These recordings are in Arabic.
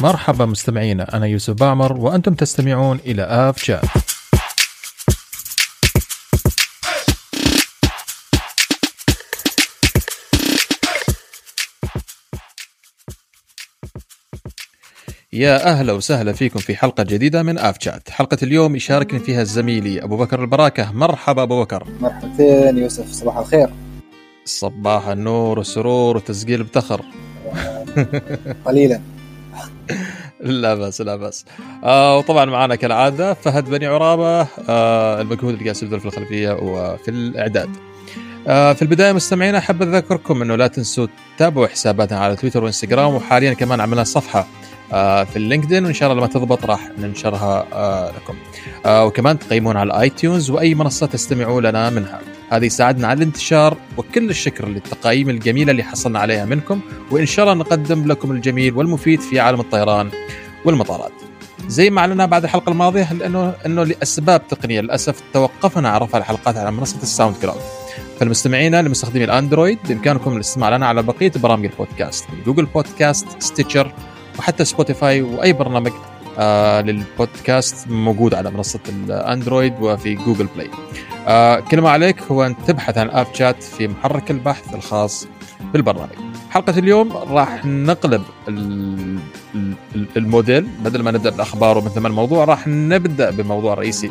مرحبا مستمعينا أنا يوسف بعمر وأنتم تستمعون إلى آف شات يا أهلا وسهلا فيكم في حلقة جديدة من آف شات، حلقة اليوم يشاركني فيها زميلي أبو بكر البراكة، مرحبا أبو بكر. مرحبتين يوسف صباح الخير. صباح النور والسرور وتسجيل بتخر. قليلا. لا بس لا بس آه وطبعا معنا كالعادة فهد بني عرابة آه المجهود اللي قاعد يبذل في الخلفية وفي الإعداد. آه في البداية مستمعينا أحب أذكركم إنه لا تنسوا تتابعوا حساباتنا على تويتر وإنستغرام وحاليا كمان عملنا صفحة آه في ال LinkedIn وإن شاء الله لما تضبط راح ننشرها آه لكم. آه وكمان تقيمون على ال iTunes وأي منصة تستمعوا لنا منها. هذه يساعدنا على الانتشار وكل الشكر للتقاييم الجميله اللي حصلنا عليها منكم وإن شاء الله نقدم لكم الجميل والمفيد في عالم الطيران والمطارات. زي ما اعلنا بعد الحلقة الماضية لأنه إنه لأسباب تقنية للأسف توقفنا عن رفع الحلقات على منصة ال SoundCloud. فالمستمعين لمستخدمي الأندرويد بإمكانكم الاستماع لنا على بقية برامج البودكاست من Google Podcasts Stitcher وحتى Spotify وأي برنامج آه للبودكاست موجود على منصة الأندرويد وفي Google Play. آه كل ما عليك هو أن تبحث عن اب شات في محرك البحث الخاص بالبرنامج. حلقة اليوم راح نقلب الموديل بدل ما نبدأ بالاخبار ومن ثم الموضوع راح نبدأ بالموضوع الرئيسي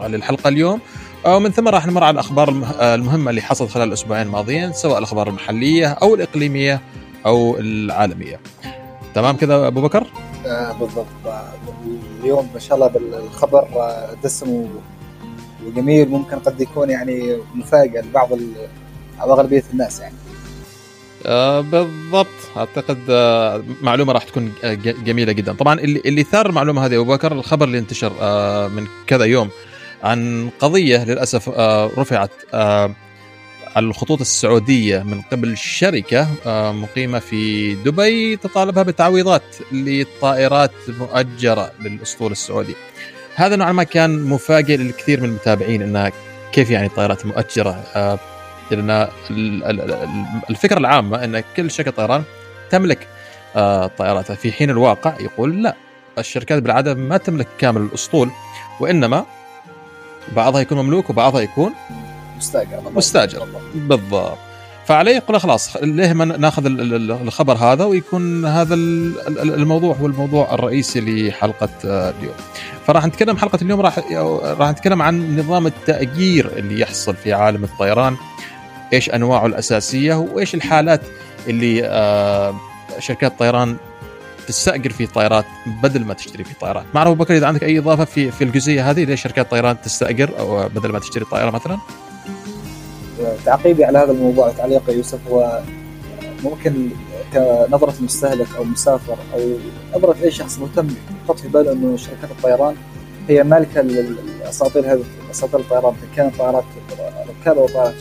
للحلقة اليوم ومن ثم راح نمر على الأخبار المهمة اللي حصلت خلال الاسبوعين الماضيين سواء الأخبار المحلية أو الإقليمية أو العالمية. تمام كذا أبو بكر؟ آه بالضبط. اليوم ما شاء الله بالخبر آه، دسم وجميل. ممكن قد يكون يعني مفاجأة لبعض أو اغلبيه الناس يعني. آه بالضبط. أعتقد آه معلومة راح تكون آه، جميلة جدا. طبعا اللي اللي ثار المعلومة هذه أبو بكر الخبر اللي انتشر آه من كذا يوم عن قضية للأسف آه رفعت آه الخطوط السعودية من قبل شركة آه، مقيمة في دبي تطالبها بتعويضات للطائرات مؤجرة للأسطول السعودي. هذا نوعا ما كان مفاجئ للكثير من المتابعين إنها كيف يعني طائرات مؤجرة. آه، لأن الفكرة العامة أن كل شركة طيران تملك آه، طائراتها. في حين الواقع يقول لا الشركات بالعادة ما تملك كامل الأسطول وإنما بعضها يكون مملوك وبعضها يكون مستاجر مستاجر بالضبط فعليه يقول خلاص ليه ما ناخذ الخبر هذا ويكون هذا الموضوع هو الموضوع الرئيسي لحلقة آه، اليوم. فراح نتكلم حلقة اليوم راح راح نتكلم عن نظام التأجير اللي يحصل في عالم الطيران إيش أنواعه الأساسية وإيش الحالات اللي آه، شركات الطيران تستأجر في طائرات بدل ما تشتري في طائرات. ما اعرف أبو بكر إذا عندك أي إضافة في في الجزئية هذه ليش شركات الطيران تستأجر أو بدل ما تشتري طائرة مثلا؟ تعقيبي على هذا الموضوع تعليق يوسف هو ممكن كنظرة المستهلك أو المسافر أو نظرة أي شخص مهتم يحط في باله أنه شركات الطيران هي مالكة لأساطير هذه أساطير الطيران كانت طائرات ركاب أو طائرات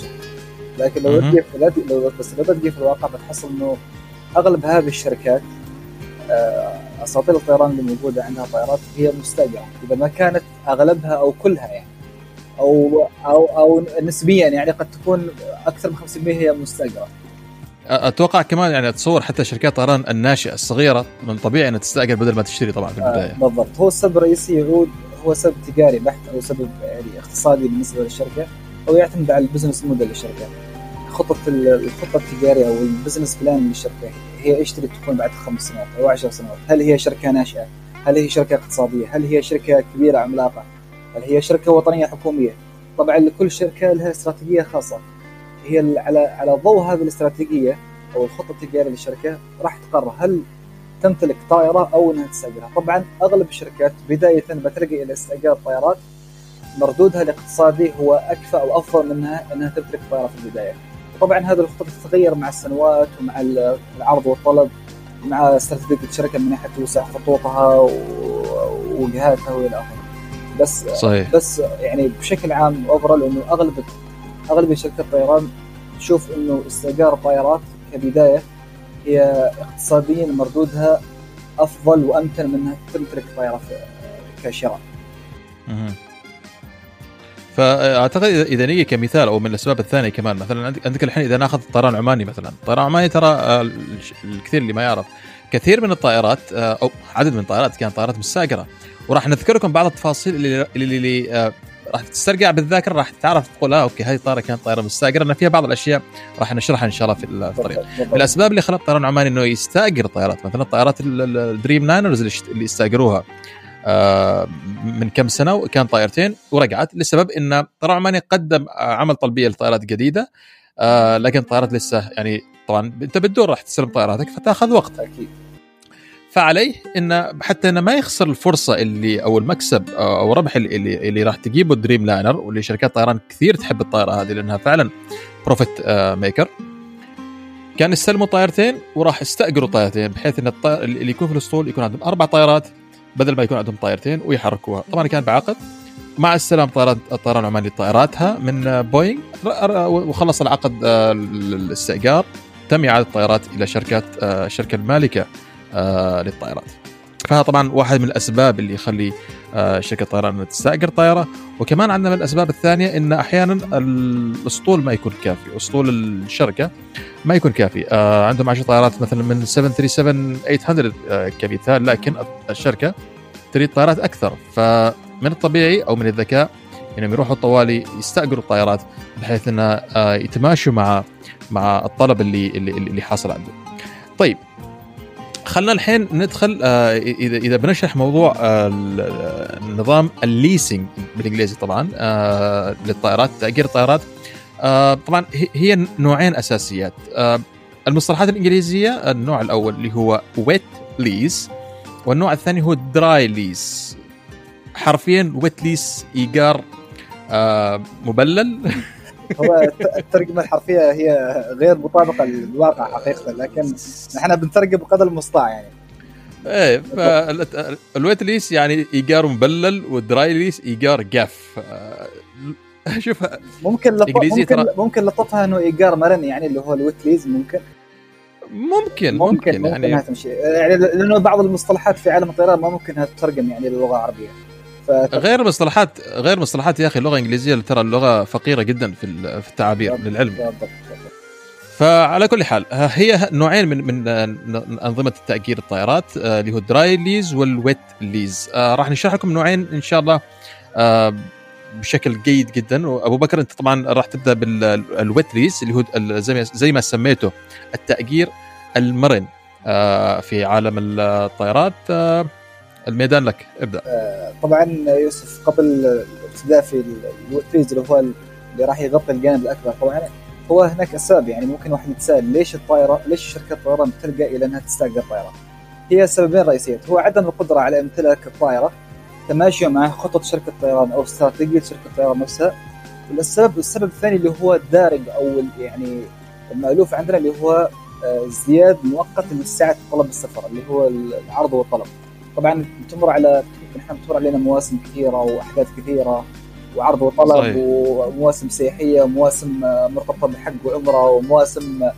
لكن لو تجي لو بس لو تجي في الواقع بتحصل أنه أغلب هذه الشركات آه، أساطير الطيران اللي موجودة عندها طائرات هي مستأجرة إذا ما كانت أغلبها أو كلها يعني. أو أو أو نسبيا يعني قد تكون أكثر من 50% هي مستاجره أتوقع كمان يعني اتصور حتى شركات طيران الناشئة الصغيرة من طبيعي إنها تستأجر بدل ما تشتري طبعا في البداية. آه بالضبط هو السبب الرئيسي يعود هو سبب تجاري بحت أو سبب يعني اقتصادي بالنسبة للشركة هو يعتمد على ال business model للشركة. خطه الخطة التجارية أو ال business plan للشركة هي إيش تريد تكون بعد خمس سنوات أو عشر سنوات؟ هل هي شركة ناشئة؟ هل هي شركة اقتصادية؟ هل هي شركة كبيرة عملاقة؟ هل هي شركة وطنية حكومية؟ طبعا لكل شركة لها استراتيجية خاصة هي على على ضوء هذه الاستراتيجية أو الخطة التجارية للشركة راح تقرر هل تمتلك طائرة أو إنها تستأجرها، طبعا أغلب الشركات بداية بتلقى إلى استئجار الطائرات مردودها الاقتصادي هو اكفى أو أفضل منها إنها تمتلك طائرة في البداية. طبعا هذه الخطط تتغير مع السنوات ومع العرض والطلب مع استراتيجية الشركة من ناحية توسع خطوطها ووجهاتها وإلى آخره. بس صحيح. بس يعني بشكل عام اوفرول إنه أغلب أغلب شركات الطيران تشوف إنه استئجار الطائرات كبداية هي اقتصاديا مردودها أفضل وامثل من إنها تمتلك طائره كشراء. فأعتقد اذا نيجي كمثال أو من الأسباب الثانية كمان مثلا عندك الحين إذا ناخذ طيران عماني مثلا، طيران عماني ترى آه، الكثير اللي ما يعرف كثير من الطائرات آه، أو عدد من الطائرات كانت طائرات مستأجرة وراح نذكر لكم بعض التفاصيل اللي اللي, اللي آه، راح تسترجع بالذاكرة راح تعرف تقول آه okay هذه الطائره كانت طائره مستأجرة. لأن فيها بعض الأشياء راح نشرحها إن شاء الله في الطريق. من الأسباب اللي خلت الطيران العماني إنه يستأجر طائرات مثلا طائرات ال Dreamliners اللي استأجروها آه، من كم سنة وكان طائرتين ورجعت لسبب إن الطيران العماني قدم عمل طلبية لطائرات جديدة لكن الطائرات لسه يعني طبعا أنت بتدور راح تستلم طائراتك فتاخذ وقت. أكيد. فعليه انه حتى إنه ما يخسر الفرصة اللي أو المكسب أو الربح اللي اللي, راح تجيبه Dreamliner واللي شركات طيران كثير تحب الطائرة هذه لأنها فعلا profit maker كان يستلموا طائرتين وراح يستأجروا طائرتين بحيث إن الطائر اللي يكون في الأسطول يكون عندهم أربع طائرات بدل ما يكون عندهم طائرتين ويحركوها. طبعا كان بعقد مع السلام طائرات الطيران العماني طائراتها من بوينغ وخلص العقد الاستئجار تم إعادة الطائرات إلى شركات الشركة المالكة. آه، للطائرات. فهذا طبعا واحد من الأسباب اللي يخلي آه، شركة طيران تستأجر طائره وكمان عندنا من الأسباب الثانية إن أحيانا الأسطول ما يكون كافي. أسطول الشركة ما يكون كافي. آه، عندهم 10 طائرات مثلا من 737 800 كمثال لكن الشركة تريد طائرات أكثر. فمن الطبيعي أو من الذكاء إنهم يروحوا طوالي يستأجروا الطائرات بحيث انها يتماشوا مع مع الطلب اللي اللي, اللي حاصل عندهم. طيب خلنا الحين ندخل آه إذا إذا بنشرح موضوع آه نظام الليسنج بالإنجليزي طبعا آه للطائرات تأجير الطائرات. آه طبعا هي نوعين أساسيات. آه المصطلحات الإنجليزية النوع الأول اللي هو wet lease والنوع الثاني هو dry lease حرفيا wet lease إيجار آه مبلل. هو الترجمة الحرفية هي غير مطابقة للواقع حقيقة لكن نحن بنترجم بقدر المستطاع يعني. إيه فال wet lease يعني إيجار مبلل وال dry lease إيجار جاف. شوف ممكن لط... ممكن ترى... ممكن لطفها إنه إيجار مرن يعني اللي هو ال wet lease ممكن؟ ممكن ممكن, ممكن, ممكن يعني تمشي يعني لأنه بعض المصطلحات في عالم الطيران ما ممكن انها تترجم يعني للغة العربية. غير مصطلحات غير مصطلحات يا أخي اللغة الإنجليزية ترى اللغة فقيرة جدا في في التعابير للعلم فعلى كل حال هي نوعين من من أنظمة التاجير الطائرات آه، اللي هو ال dry lease وال wet lease آه، راح نشرح لكم نوعين إن شاء الله آه، بشكل جيد جدا. وأبو بكر أنت طبعا راح تبدأ بال wet lease اللي هو زي ما زي ما سميته التأجير المرن في عالم الطائرات. الميدان لك ابدأ. آه طبعا يوسف قبل الابتداء في الفيز اللي هو اللي راح يغطي الجانب الأكبر طبعا هو هناك أسباب يعني ممكن واحد يتساءل ليش الطائره ليش شركة الطيران تلجأ إلى أنها تستاجر طائره؟ هي سببين رئيسيات هو عدم القدرة على امتلاك الطائرة تماشيا مع خطط شركة الطيران أو استراتيجية شركة الطيران نفسها. والسبب السبب الثاني اللي هو الدارج أو يعني المألوف عندنا اللي هو آه، ازدياد مؤقت لسعه طلب السفر اللي هو العرض والطلب. طبعا تمر على نحن تمر علينا مواسم كثيرة وأحداث كثيرة وعرض وطلب صحيح. ومواسم سياحية ومواسم مرتبطة بحج وعمرة ومواسم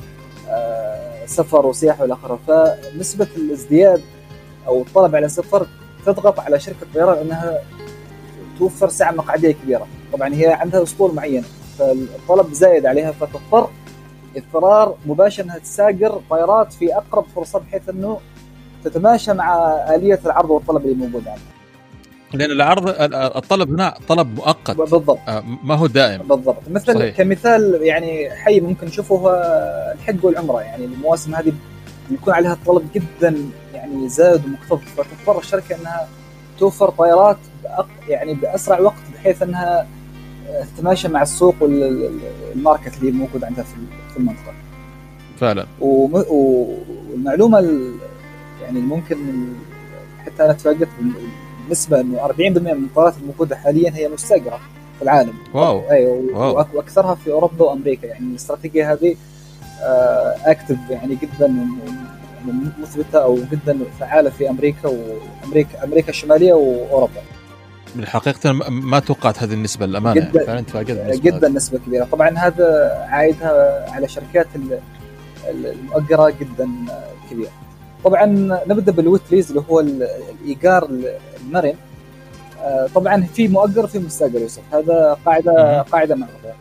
آه، سفر وسياحه وإلى آخره فنسبة الازدياد أو الطلب على السفر تضغط على شركة الطيران إنها توفر سعة مقعدية كبيرة طبعا هي عندها أسطول معين فالطلب زايد عليها فتضطر اضطرار مباشر انها تساقر طائرات في أقرب فرصة بحيث إنه تتماشى مع آلية العرض والطلب اللي موجود عندنا لأن العرض الطلب هنا طلب مؤقت. بالضبط. آه، ما هو دائم. بالضبط. مثل صحيح. كمثال يعني حي ممكن نشوفه هو الحج والعمرة. يعني المواسم هذه يكون عليها الطلب جدا يعني زاد ومكتظ فتضطر الشركة إنها توفر طائرات يعني بأسرع وقت بحيث إنها تتماشى مع السوق والماركت اللي موجود عندها في المنطقة. فعلا. والمعلومة يعني ممكن حتى أنا تفاجات بالنسبة إنه 40% من الطائرات الموجودة حاليا هي مستاجره في العالم. واو. أيوه وأكثرها في أوروبا وأمريكا. يعني الاستراتيجية هذه active آه، يعني جدا مثبتة أو جدا فعالة في أمريكا وامريكا أمريكا الشمالية وأوروبا. بالحقيقة ما توقعت هذه النسبة للأمانة. جدا يعني فعلا جدا نسبة كبيرة. طبعا هذا عايدها على شركات المؤجرة جدا كبيرة. طبعا نبدأ بال wet lease اللي هو الإيجار المرن. آه، طبعا في مؤجر وفي مستأجر يوسف. هذا قاعدة قاعدة معروفه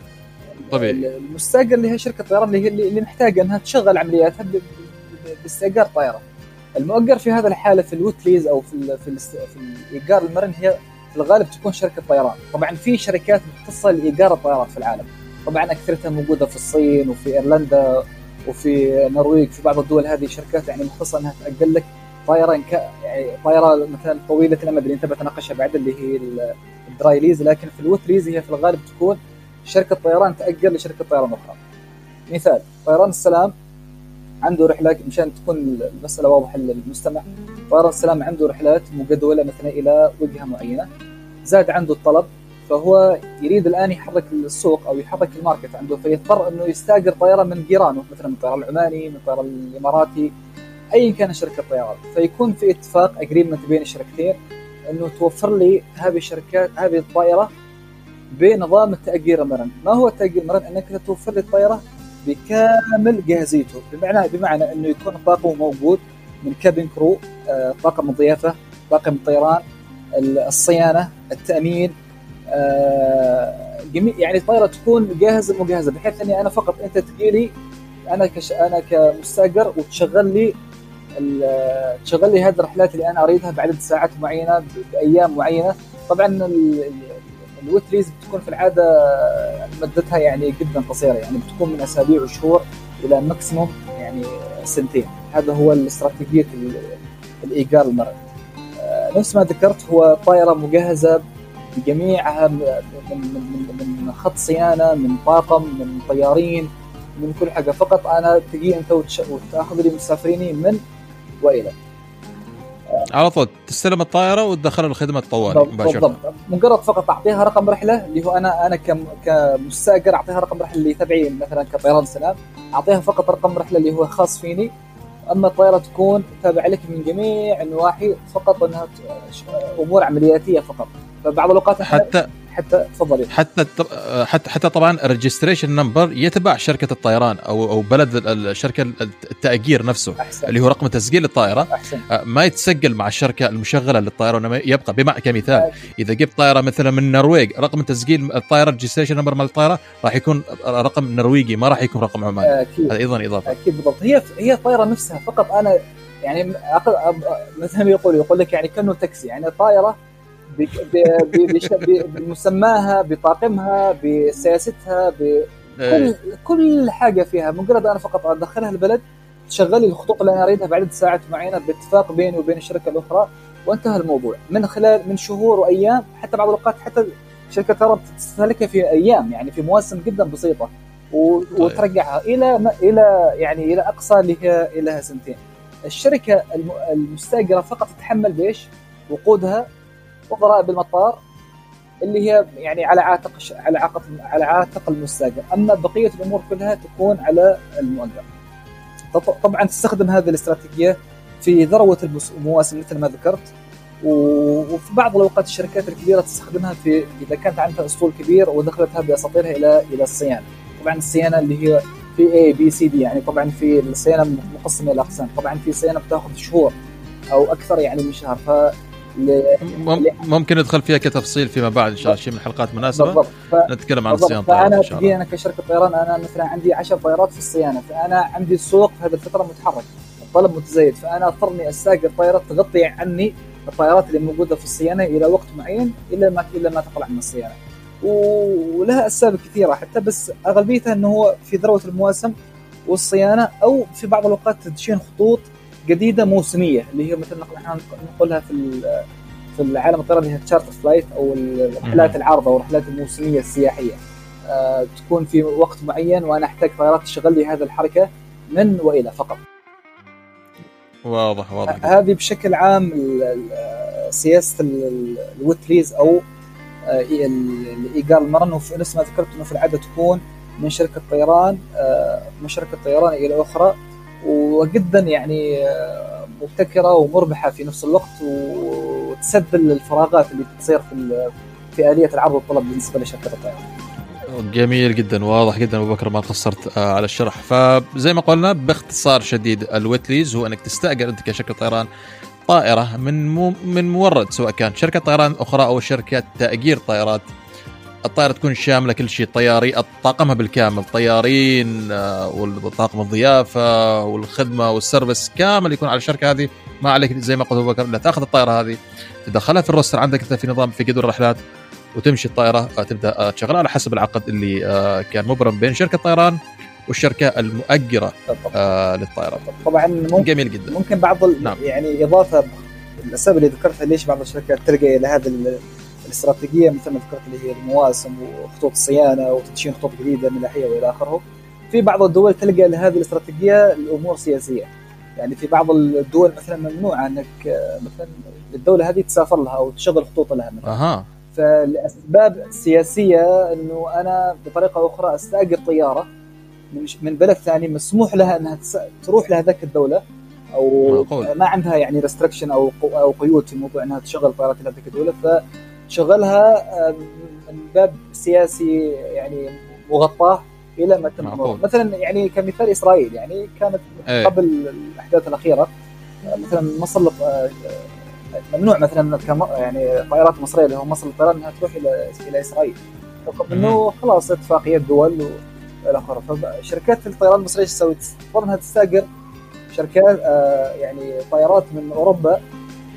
طبيعي. المستأجر اللي هي شركة الطيران اللي اللي محتاجه أنها تشغل عملياتها باستئجار طائره المؤجر في هذا الحالة في الوتليز أو في ال في, ال في الإيجار المرن هي في الغالب تكون شركة طيران. طبعا في شركات مختصة لإيجار الطيارات في العالم. طبعا أكثرتها موجودة في الصين وفي إيرلندا وفي النرويج في بعض الدول هذه شركات يعني مختصة إنها تاجر لك طائره يعني طائره مثلا طويلة الامد اللي أنت بتناقشها بعد اللي هي ال dry lease لكن في ال wet lease هي في الغالب تكون شركة طيران تاجر لشركة طيران أخرى. مثال طيران السلام عنده رحلات مشان تكون المسألة واضحة للمستمع طيران السلام عنده رحلات مجدولة مثلا إلى وجهة معينة زاد عنده الطلب فهو يريد الآن يحرك السوق أو يحرك ال market عنده فيضطر إنه يستأجر طيارة من جيرانه مثلا من الطيران العماني من الطيران الإماراتي ايا كان شركة الطيران. فيكون في اتفاق agreement بين الشركتين إنه توفر لي هذه الشركات هذه الطائرة بنظام التاجير المرن، ما هو التاجير المرن؟ أنك توفر لي الطائره بكامل جاهزيته، بمعنى بمعنى إنه يكون طاقم موجود من cabin crew، آه، طاقم الضيافة، طاقم الطيران، الصيانة، التأمين، جميع يعني الطائره تكون جاهزه مجهزه بحيث إني أنا فقط أنت تجي لي أنا كش أنا كمستأجر وتشغل لي تشغل لي هذه الرحلات اللي أنا أريدها بعدد ساعات معينة بأيام معينة. طبعا الوتليز بتكون في العادة مدتها يعني جدا قصيرة يعني بتكون من أسابيع وشهور إلى ماكسيموم يعني سنتين. هذا هو الاستراتيجية الإيجار المرن. آه، نفس ما ذكرت هو طائرة مجهزة بجميعها من, من, من خط صيانة من طاقم من طيارين من كل حاجة. فقط أنا تجي أنت وتأخذ لي مسافريني من وإلى. على طول تستلم الطائرة وتدخلها الخدمه الطوارئ مباشرة. بالضبط. مجرد فقط أعطيها رقم رحلة اللي هو أنا أنا كمستأجر أعطيها رقم رحلة اللي تبعي مثلا كطيران سلام. أعطيها فقط رقم رحلة اللي هو خاص فيني. أما الطائرة تكون تابعة لك من جميع النواحي فقط إنها أمور عملياتية فقط. فبعض الأوقات حتى حتى تفضلي. حتى حتى حتى طبعا ال registration number يتبع شركة الطيران أو أو بلد الشركة التأجير نفسه أحسن. اللي هو رقم تسجيل الطائرة. أحسن. آه، ما يتسجل مع الشركة المشغلة للطائره وإنما يبقى بمعنى كمثال. أحسن. إذا جبت طائرة مثلا من النرويج رقم تسجيل الطائرة ال registration number مال الطائرة راح يكون رقم نرويجي ما راح يكون رقم عماني. هذا أيضا إضافة. أكيد بالضبط. هي هي الطائرة نفسها فقط. أنا يعني مثل ما يقول يقول لك يعني كأنه تاكسي. يعني الطائرة بمسماها بطاقمها بسياستها بكل إيه. كل حاجة فيها مجرد أنا فقط أدخلها البلد تشغل لي الخطوط اللي أنا أريدها بعدد ساعات معينة باتفاق بيني وبين الشركة الأخرى وانتهى الموضوع من خلال من شهور وأيام حتى بعض الأوقات حتى شركة ترى تستهلكها في أيام يعني في مواسم جدا بسيطة طيب. وترجعها إلى ما إلى يعني إلى أقصى اللي هي إلى سنتين. الشركة المستأجرة فقط تتحمل بإيش؟ وقودها وضرائب المطار اللي هي يعني على عاتق على عاتق على عاتق المستاجر، أما بقية الأمور كلها تكون على المؤجر. طبعا تستخدم هذه الاستراتيجية في ذروة المواسم مثل ما ذكرت وفي بعض الأوقات الشركات الكبيرة تستخدمها في إذا كانت عندها أسطول كبير ودخلتها بأساطيرها إلى إلى الصيانة. طبعا الصيانة اللي هي في اي بي سي دي يعني طبعا في الصيانة مقسمة إلى اقسام، طبعا في صيانة بتاخذ شهور أو أكثر يعني من شهر ف ممكن ندخل فيها كتفصيل فيما بعد إن شاء الله شيء من الحلقات مناسبة. بالضبط. ف... نتكلم عن الصيانه فأنا إن شاء الله. أنا كشركة طيران أنا مثلا عندي 10 طائرات في الصيانة فأنا عندي السوق هذه الفترة متحرك الطلب متزايد فأنا أضطرني أستأجر طائرات تغطي عني الطائرات اللي موجودة في الصيانة إلى وقت معين إلا ما إلا ما تطلع من الصيانة. ولها أسباب كثيرة حتى بس أغلبيتها إنه هو في ذروة المواسم والصيانة أو في بعض الأوقات تدشين خطوط جديدة موسمية اللي هي مثل إحنا نقولها في في العالم الطيران اللي هي charter flight أو الرحلات العارضه والرحلات الموسمية السياحية. آه تكون في وقت معين وأنا أحتاج طيارات تشغل لي هذه الحركة من وإلى فقط. واضح واضح هذه بشكل عام سياسة ال wet lease أو آه، الإيجار المرن. ونفس ما ذكرت إنه في العادة تكون من شركة طيران آه، من شركة طيران إلى أخرى وجدا يعني آه، مبتكرة ومربحة في نفس الوقت وتسد الفراغات اللي تصير في في آلية العرض والطلب بالنسبة لشركة الطيران. جميل جدا واضح جدا أبو بكر ما قصرت آه، على الشرح فزي ما قلنا باختصار شديد الويتليز هو أنك تستأجر أنت كشركة طيران طائرة من من مورد سواء كان شركة طيران أخرى أو شركة تأجير طائرات الطائرة تكون شاملة كل شيء طياري طاقمها بالكامل طيارين آه، وطاقم الضيافة والخدمة والسيرفس كامل يكون على الشركة هذه. ما عليك زي ما قلت أبو بكر لا تأخذ الطائرة هذه تدخلها في الروستر عندك انت في نظام في جدول الرحلات وتمشي الطائرة آه، تبدأ آه، تشغلها على حسب العقد اللي كان مبرم بين شركة الطيران والشركة المؤجرة آه للطائرة. طبعا ممكن جميل جدا. ممكن بعض نعم. يعني إضافة الأسباب اللي ذكرتها ليش بعض الشركات تلقى إلى هذه الاستراتيجية مثل ما ذكرت اللي هي المواسم وخطوط الصيانة وتدشين خطوط جديدة من ناحية وإلى آخره. في بعض الدول تلقى لهذه الاستراتيجية الأمور سياسية. يعني في بعض الدول مثلا ممنوع أنك مثلا الدولة هذه تسافر لها أو تشغل خطوط لها مثلا. أها. فالأسباب السياسية إنه أنا بطريقة أخرى أستأجر طيارة من بلد ثاني مسموح لها إنها تروح لهذاك الدولة أو معقول. ما عندها يعني ريستركشن أو أو قيود في موضوع إنها تشغل طائرات لهذيك الدولة. فتشغلها من باب سياسي يعني مغطاة إلى ما تم مثلا يعني كمثال إسرائيل يعني كانت أيه. قبل الأحداث الأخيرة مثلا مصر ممنوع مثلا يعني طائرات مصرية اللي هو مصر للطيران إنها تروح إلى إلى إسرائيل. إنه خلاص اتفاقية دول إلى آخره. فشركات الطيران المصرية إيش تسوي؟ تضطر إنها تستأجر شركات آه يعني طائرات من أوروبا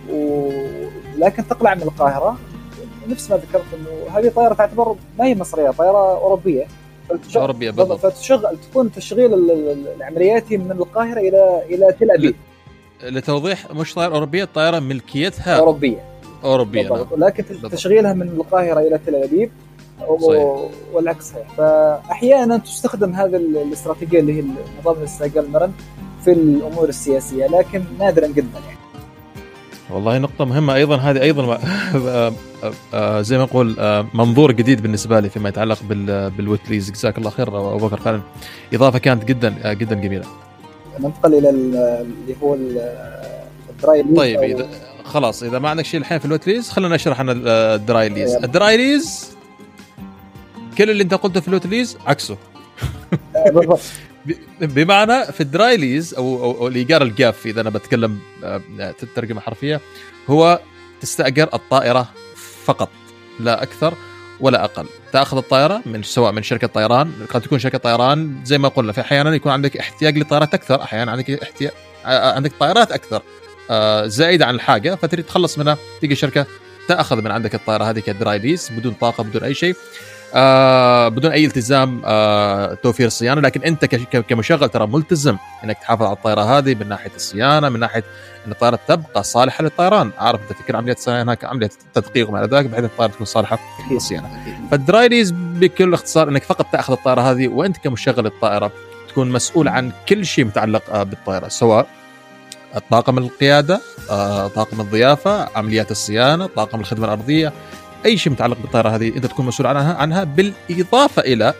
ولكن تقلع من القاهرة. نفس ما ذكرت إنه هذه طائرة تعتبر ما هي مصرية طائرة أوروبية. أوروبية بالضبط. فتشغل تكون تشغيل العمليات من القاهرة إلى إلى تل أبيب. لتوضيح مش طائرة أوروبية الطائره ملكيتها أوروبية. أوروبية نعم. لكن. تشغيلها من القاهرة إلى تل أبيب والعكس صحيح. فأحيانا تستخدم هذا الاستراتيجية اللي هي نظام الاستعجال المرن في الأمور السياسية لكن نادرا جدا يعني. والله نقطة مهمة أيضا. هذه أيضا آه، زي ما نقول آه، منظور جديد بالنسبة لي فيما يتعلق بال wet lease. جزاك الله خير أبو بكر فعلا إضافة كانت جدا آه، جدا جميلة. ننتقل إلى اللي هو ال dry طيب إذا خلاص إذا ما عندك شيء الحين في ال wet lease خلينا نشرح عن ال dry lease. ال dry lease كل اللي أنت قلته في ال wet lease عكسه. بالضبط. بمعنى في ال dry lease أو الإيجار الجاف إذا أنا بتكلم آه، ترجمه حرفية هو تستأجر الطائرة فقط لا أكثر ولا أقل. تأخذ الطائرة من سواء من شركة طيران قد تكون شركة طيران زي ما قلنا في أحيانا يكون عندك احتياج لطائرات أكثر أحيانا عندك احتياج آه، عندك طائرات أكثر آه، زائده عن الحاجة فتريد تخلص منها تيجي شركة تأخذ من عندك الطائرة هذه ك dry lease بدون طاقم بدون أي شيء. آه بدون أي التزام آه توفير الصيانة. لكن أنت كمشغل ترى ملتزم إنك تحافظ على الطائرة هذه من ناحية الصيانة من ناحية إن الطائرة تبقى صالحة للطيران. عارف أنت فكر عملية هناك عملية تدقيق وما إلى ذلك بحيث الطائرة تكون صالحة للصيانة. فالدرايليز بكل اختصار إنك فقط تأخذ الطائرة هذه وأنت كمشغل الطائرة تكون مسؤول عن كل شيء متعلق آه، بالطائرة سواء طاقم القيادة آه، طاقم الضيافة عمليات الصيانة طاقم الخدمة الأرضية أي شيء متعلق بالطائرة هذه انت تكون مسؤول عنها عنها بالإضافة إلى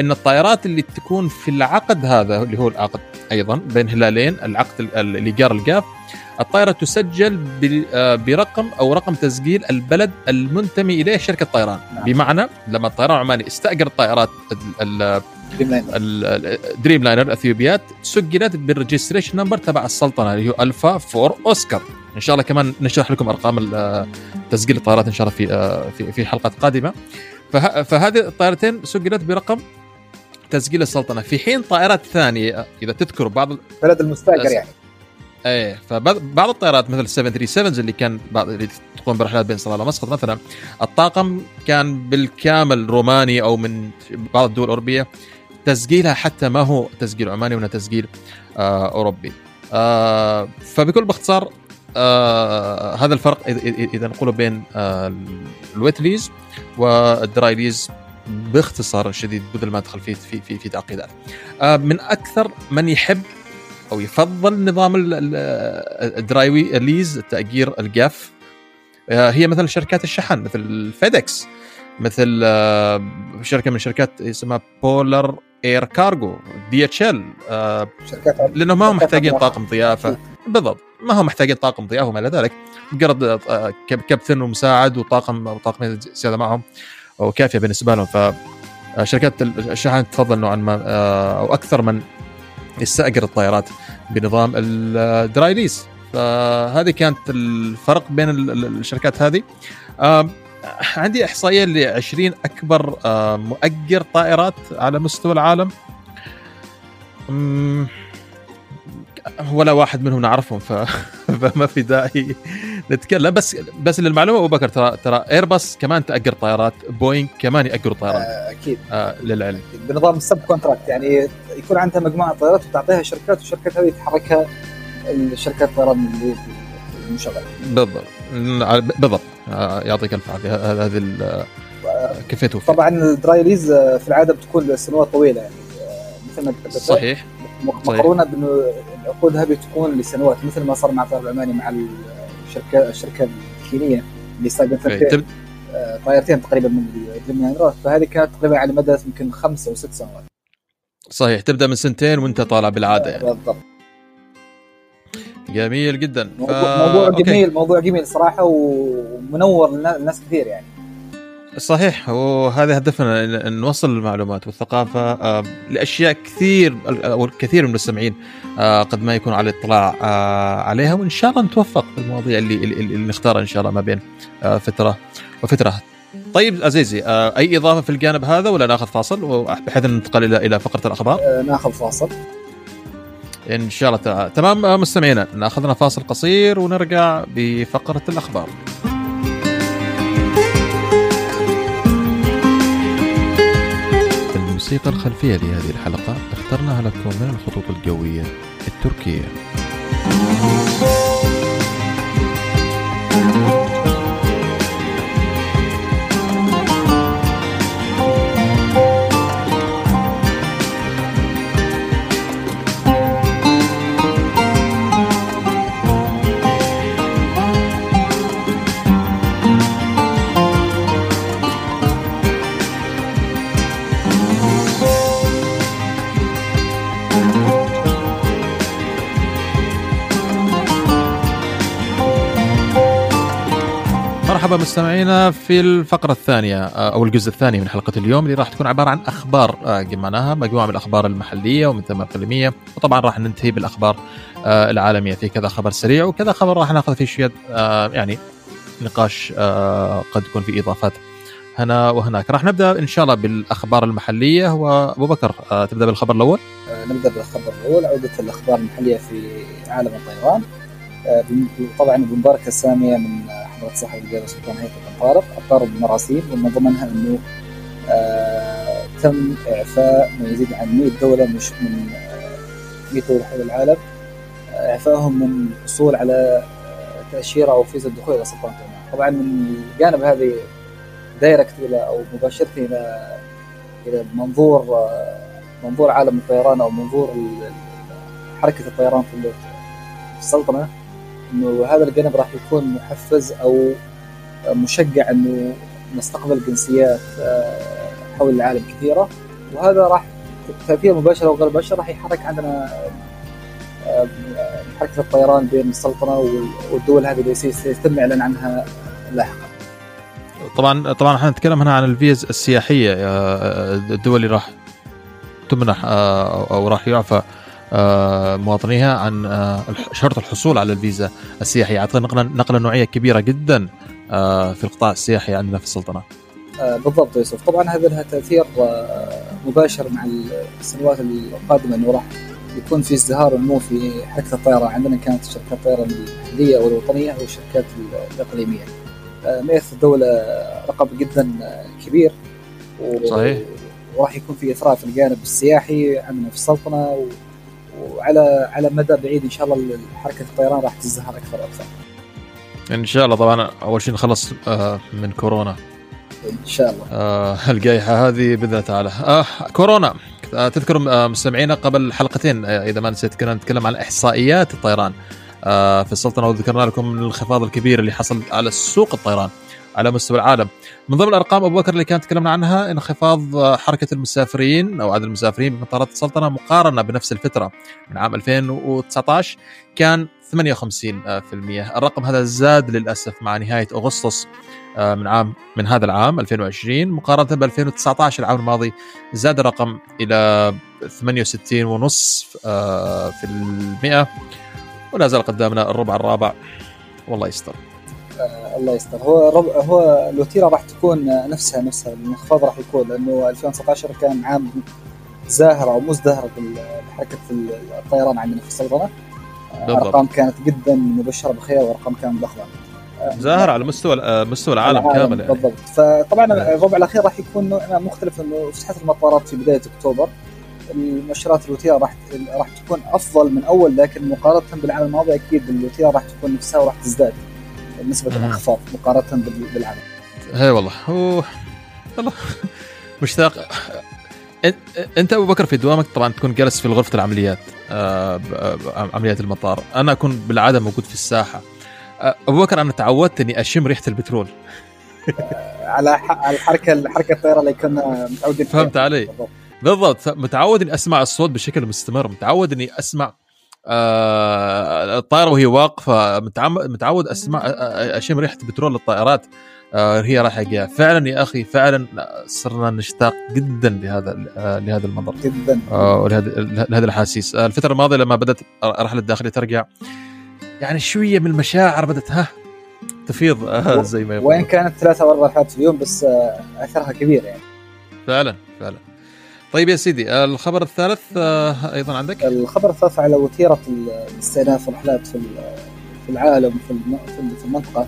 إن الطائرات اللي تكون في العقد هذا اللي هو العقد أيضا بين هلالين العقد الايجار الجاف الطائرة تسجل آه، برقم أو رقم تسجيل البلد المنتمي إليه شركة طيران نعم. بمعنى لما الطيران العماني استأجر الطائرات الدريم لاينر الاثيوبيات سجلت بال registration number تبع السلطنة اللي هو Alpha Four Oscar إن شاء الله كمان نشرح لكم أرقام تسجيل الطائرات إن شاء الله في آه، في في حلقات قادمة. فهذه الطائرتين سجلت برقم تسجيل السلطنة. في حين طائرات ثانية إذا تذكر بعض بلد المستأجر يعني. إيه فبعض الطائرات مثل 737 اللي كان بعض اللي تقوم برحلات بين صلالة ومسقط مثلا الطاقم كان بالكامل روماني أو من بعض الدول الأوروبية. تسجيلها حتى ما هو تسجيل عماني ولا تسجيل آه أوروبي آه فبكل باختصار آه هذا الفرق إذا نقوله بين آه الويتليز والدرايليز باختصار شديد بدل ما أدخل في في في, في تعقيدات. آه من أكثر من يحب أو يفضل نظام ال dry lease التاجير الجاف آه هي مثل شركات الشحن مثل فيدكس مثل آه شركة من شركات اسمها بولر Air Cargo DHL لانهم ما هم محتاجين طاقم ضيافة. بالضبط. ما هم محتاجين طاقم ضيافة وما إلى ذلك. مجرد آه، كابتن ومساعد وطاقم وطاقم زيادة معهم وكافية بالنسبة لهم. فشركات الشحن تفضل نوعا ما آه، أو أكثر من يستأجر الطائرات بنظام ال dry lease فهذه كانت الفرق بين الشركات هذه. عندي إحصائية ل 20 أكبر آه، مؤجر طائرات على مستوى العالم. ولا واحد منهم نعرفهم ف... فما في داعي نتكلم. بس بس للمعلومة أبو بكر ترى ترى ايرباص كمان تأجر طائرات بوينغ كمان يأجروا طائرات. آه، أكيد. آه للعلم. بنظام ال subcontract يعني يكون عندها مجموعة طيارات وتعطيها شركات والشركات هذه تحركها الشركات الطيران المشغلة. بالضبط. بالضبط. آه، يعطيك الف عافية. هذه آه، كيف توفي طبعا الدراي ليز آه، في العادة بتكون سنوات طويلة يعني. مثل ما تحدثت صحيح. مقارنة بأنه العقود هذه تكون لسنوات مثل ما صار مع طائر العماني مع الشركة الشركة الكينية اللي آه، طائرتين تقريبا من ايميرات فهذه كانت تقريبا على مدى يمكن خمسة أو ست سنوات. صحيح. تبدأ من سنتين وانت طالع بالعادة يعني. بالضبط. جميل جدا ف... موضوع, موضوع أوكي. جميل موضوع جميل صراحة ومنور لنا- لناس كثير يعني صحيح وهذا هدفنا إن نوصل المعلومات والثقافة آه، لأشياء كثير أو الكثير من المستمعين آه، قد ما يكون على اطلاع آه، عليها وإن شاء الله نتوفق في المواضيع اللي اللي, نختارها إن شاء الله ما بين آه، فترة وفترة. طيب عزيزي آه، أي إضافة في الجانب هذا ولا ناخذ فاصل بحيث ننتقل إلى إلى فقرة الأخبار؟ آه، ناخذ فاصل إن شاء الله تمام مستمعينا ناخذ لنا فاصل قصير ونرجع بفقرة الأخبار. الموسيقى الخلفية لهذه الحلقة اخترناها لكم من الخطوط الجوية التركية مستمعينا في الفقرة الثانية آه، أو الجزء الثاني من حلقة اليوم اللي راح تكون عبارة عن أخبار جمعناها مجموعة من الأخبار المحلية ومن ثم الإقليمية. وطبعا راح ننتهي بالأخبار آه، العالمية. في كذا خبر سريع وكذا خبر راح ناخذ فيه شوية آه، يعني نقاش قد يكون في إضافات هنا وهناك. راح نبدأ إن شاء الله بالأخبار المحلية. وأبو بكر تبدأ بالخبر الأول؟ آه، نبدأ بالخبر الأول. عودة الأخبار المحلية في عالم الطيران. طبعا بمباركة سامية من آه، حضره صاحب الجلاله سلطان هيثم طارق اطار بمراسيم ومن ضمنها إنه آه، تم إعفاء ما يزيد عن 100 دولة مش من آه، 100 دولة حول العالم. آه، اعفائهم من الحصول على آه، تأشيرة أو فيزا الدخول إلى سلطنة عمان طبعا من الجانب هذه دايركت إلى أو مباشرة إلى إلى منظور آه، منظور عالم الطيران أو منظور حركة الطيران في ال- في السلطنة. إنه هذا الجانب راح يكون محفز أو مشجع إنه نستقبل جنسيات آه، حول العالم كثيرة وهذا راح تأثير مباشر أو غير مباشر راح يحرك عندنا آه، حركة الطيران بين السلطنة وال- والدول هذه اللي سيتم الاعلان عنها لاحقا. طبعا طبعا إحنا نتكلم هنا عن الفيز السياحية آه، الدول اللي راح تمنح آه، أو راح يعفى آه، مواطنيها عن آه، شرط الحصول على الفيزا السياحية. اعتقد نقلة نقلة نوعية كبيرة جدا آه، في القطاع السياحي عندنا في السلطنة. آه، بالضبط يوسف. طبعا هذا لها تأثير آه، مباشر مع السنوات القادمة إنه راح يكون في ازدهار ونمو في حركة الطيران. عندنا كانت شركات الطيران المحلية أو الوطنية أو الشركات الإقليمية. آه، مئة الدولة رقم جدا آه، كبير. و- صحيح. وراح يكون في إثراء في الجانب السياحي عندنا في السلطنة و- وعلى على مدى بعيد إن شاء الله حركة الطيران راح تزدهر أكثر وأكثر. إن شاء الله. طبعا أول شيء نخلص آه، من كورونا. إن شاء الله. آه، الجائحة هذه بإذن الله تعالى. آه كورونا. آه تذكر مستمعينا قبل حلقتين إذا ما نسيت كنا نتكلم عن إحصائيات الطيران. في السلطنة وذكرنا لكم الانخفاض الكبير اللي حصل على سوق الطيران. على مستوى العالم. من ضمن الأرقام أبو بكر اللي كانت تكلمنا عنها انخفاض حركة المسافرين أو عدد المسافرين بمطارات السلطنة مقارنة بنفس الفترة من عام 2019 كان 58 آه، في المية. الرقم هذا زاد للأسف مع نهاية أغسطس آه، من عام من هذا العام 2020 مقارنة ب 2019 العام الماضي زاد الرقم إلى 68 ونصف آه، في المئة. ولا زال قدامنا الربع الرابع. والله يستر. آه الله يستر. هو رب هو الوتيرة راح تكون نفسها نفسها الانخفاض راح يكون لأنه 2019 كان عام زاهر أو مزدهر بحركة الطيران عندنا في السلطنة. أرقام كانت جدا مبشرة بخير وأرقام كانت ضخمه زاهر على مستوى مستوى العالم, العالم كامل يعني. بالضبط. فطبعا الربع الأخير راح يكون نوعا مختلف انه فتحت المطارات في بداية أكتوبر. المؤشرات الوتيرة راح راح تكون أفضل من أول لكن مقارنة بالعام الماضي أكيد الوتيرة راح تكون نفسها وراح تزداد. نسبه الانخفاض مقارنة بالعام. اي والله. هو والله مشتاق. أنت أبو بكر في دوامك طبعا تكون جالس في غرفة العمليات آه، عمليات المطار. أنا أكون بالعادة موجود في الساحة. آه، أبو بكر أنا تعودت أني أشم ريحة البترول. على على الحركه الحركة الطياره اللي كنا متعودين فهمت علي. بالضبط. متعود أني أسمع الصوت بشكل مستمر. متعود أني أسمع آه الطائرة وهي واقفة متعود اسمع أشم ريحة بترول للطائرات آه هي رايحه جاية فعلا يا أخي فعلا صرنا نشتاق جدا لهذا آه لهذا المنظر. جدا. آه لهذه الأحاسيس. آه الفترة الماضية لما بدأت رحله الداخلية ترجع يعني شوية من المشاعر بدأت ها تفيض آه زي ما يقول وين كانت ثلاثة أو أربع رحلات في اليوم بس آه أثرها كبير يعني. فعلا فعلا. طيب يا سيدي آه، الخبر الثالث آه، أيضا عندك؟ الخبر الثالث على وتيرة استئناف الرحلات في في العالم في المنطقة.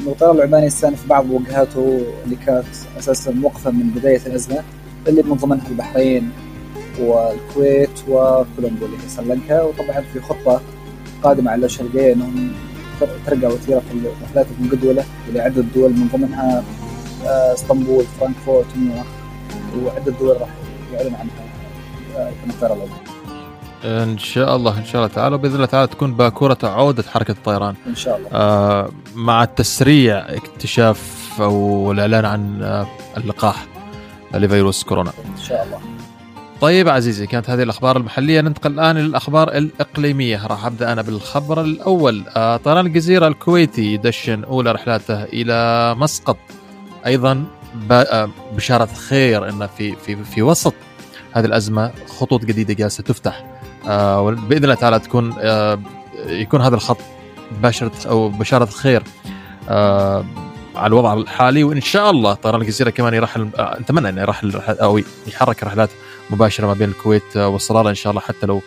انه الطيران العماني استأنف بعض وجهاته اللي كانت أساسا موقفه من بداية الأزمة اللي من ضمنها البحرين والكويت وكولومبو اللي هي سريلانكا. وطبعا في خطه قادمة على الشرقيه إنهم ترجع وتيرة الرحلات المجدوله لعده دول من ضمنها آه، اسطنبول فرانكفورت وعدة دول راح يعلن عنها. العماني إن شاء الله إن شاء الله تعالى وبإذن الله تعالى تكون باكورة عودة حركة الطيران. إن شاء الله. آه مع تسريع اكتشاف أو الإعلان عن آه اللقاح لفيروس كورونا. إن شاء الله. طيب عزيزي كانت هذه الأخبار المحلية. ننتقل الآن للاخبار الإقليمية. راح أبدأ أنا بالخبر الأول. آه طيران الجزيرة الكويتي يدشن أولى رحلاته إلى مسقط. أيضا بشارة خير إن في في في وسط هذه الأزمة خطوط جديدة جالسة تفتح. آه بإذن الله تعالى تكون آه يكون هذا الخط بشرة أو بشارة خير آه على الوضع الحالي. وإن شاء الله طيران الجزيرة كمان يرحل آه نتمنى إنه يرحل أو يحرك رحلات مباشرة ما بين الكويت والصلالة إن شاء الله حتى لو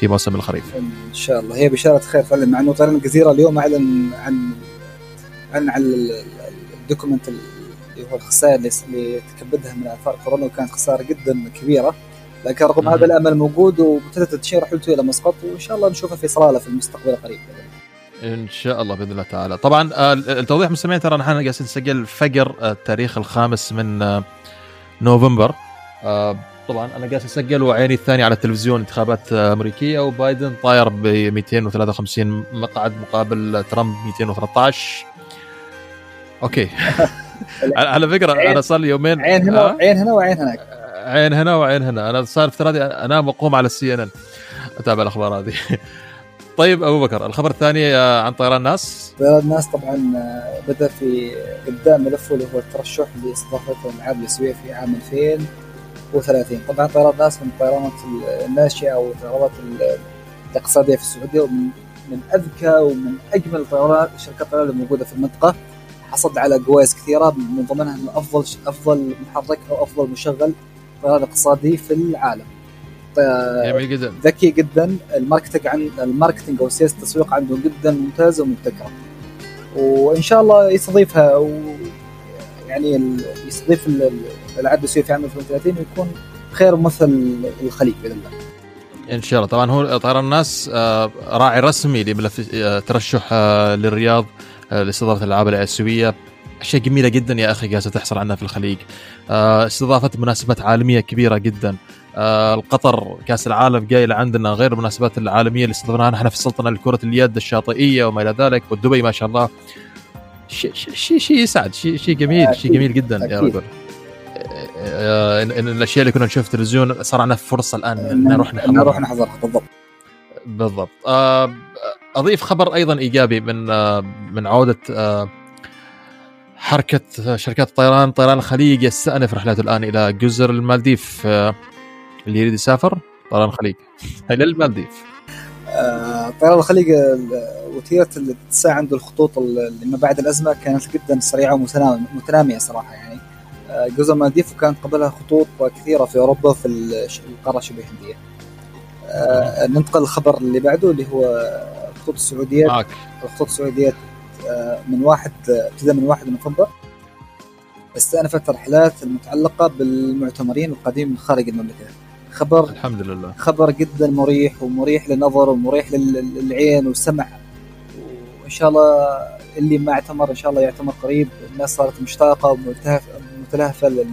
في موسم الخريف. إن شاء الله. هي بشارة خير فعلا مع إنه طيران الجزيرة اليوم أعلن عن عن عن الدوكيمنت هو الخسائر اللي تكبدها من أثار كورونا وكانت خسارة جدا كبيرة. لكن رغم هذا الأمل موجود وابتدت تشير رحلته إلى مسقط وإن شاء الله نشوفه في صلالة في المستقبل القريب. إن شاء الله بإذن الله تعالى. طبعا آه، التوضيح مستمعين ترى نحن جالسين نسجل فجر آه، التاريخ الخامس من آه، نوفمبر. طبعا أنا جالس اسجل وعيني الثانية على التلفزيون انتخابات أمريكية وبايدن طاير ب 253 مقعد مقابل ترامب 213 أوكي. على فكرة أنا صار لي يومين عين هنا عين هنا وعين هناك. عين هنا وعين هنا. أنا صار افتراضي أنام وأقوم على ال CNN. أتابع الأخبار هذه. طيب أبو بكر الخبر الثاني آه، عن طيران الناس. طيران الناس طبعا آه، بدأ في ابداء ملفه اللي هو الترشح لاستضافة الالعاب الاسيويه في عام 2030 طبعا طيران الناس من الطيرانات الناشئة أو الطيرانات الاقتصادية في السعودية ومن من أذكى ومن أجمل الطيرانات شركات الطيران الموجوده في المنطقة. حصد على جوائز كثيرة من ضمنها إنه أفضل أفضل محرك أو أفضل مشغل طيران اقتصادي في العالم. جميل جدا. ذكي جدا ال marketing عن ال marketing أو سياسه التسويق عندهم جدا ممتازه ومبتكره وإن شاء الله يستضيفها و يعني يستضيف الالعاب الاسيويه في عام 2030 ويكون خير ممثل الخليج بإذن الله. إن شاء الله. طبعا هو طيران الناس آه، راعي رسمي لملف آه، ترشح آه، للرياض. لاستضافة الألعاب الآسيوية. أشياء جميلة جدا يا أخي جالسه تحصل عنها في الخليج. آه، استضافة مناسبات عالمية كبيرة جدا. آه، القطر كأس العالم جاي لعندنا غير المناسبات العالمية اللي استضفناها نحن في السلطنه لكره اليد الشاطئية وما إلى ذلك ودبي ما شاء الله. شيء شيء يسعد شيء شيء جميل شيء جميل جدا يا رجل. آه، الأشياء اللي كنا نشوف في التلفزيون صار عندنا فرصة الآن نروح نحضرها. نروح نحضرها بالضبط. بالضبط. أضيف خبر أيضا إيجابي من من عودة حركة شركات الطيران طيران الخليج يستأنف رحلاته الآن إلى جزر المالديف. آه، اللي يريد يسافر طيران الخليج. إلى المالديف. آه، طيران الخليج وتيرة الاتساع عنده الخطوط اللي ما بعد الأزمة كانت جدا سريعة ومتناميه صراحة يعني. آه، جزر مالديف وكانت قبلها خطوط كثيرة في أوروبا في القارة شبه الهندية. آه، ننتقل للخبر اللي بعده اللي هو الخطوط السعودية. الخطوط السعودية من واحد ابتداء من 1 نوفمبر استأنفت الرحلات المتعلقة بالمعتمرين القادمين من خارج المملكة. خبر الحمد لله. خبر جدا مريح ومريح للنظر ومريح للعين والسمع. وإن شاء الله اللي ما اعتمر إن شاء الله يعتمر قريب. الناس صارت مشتاقة ومتلهفه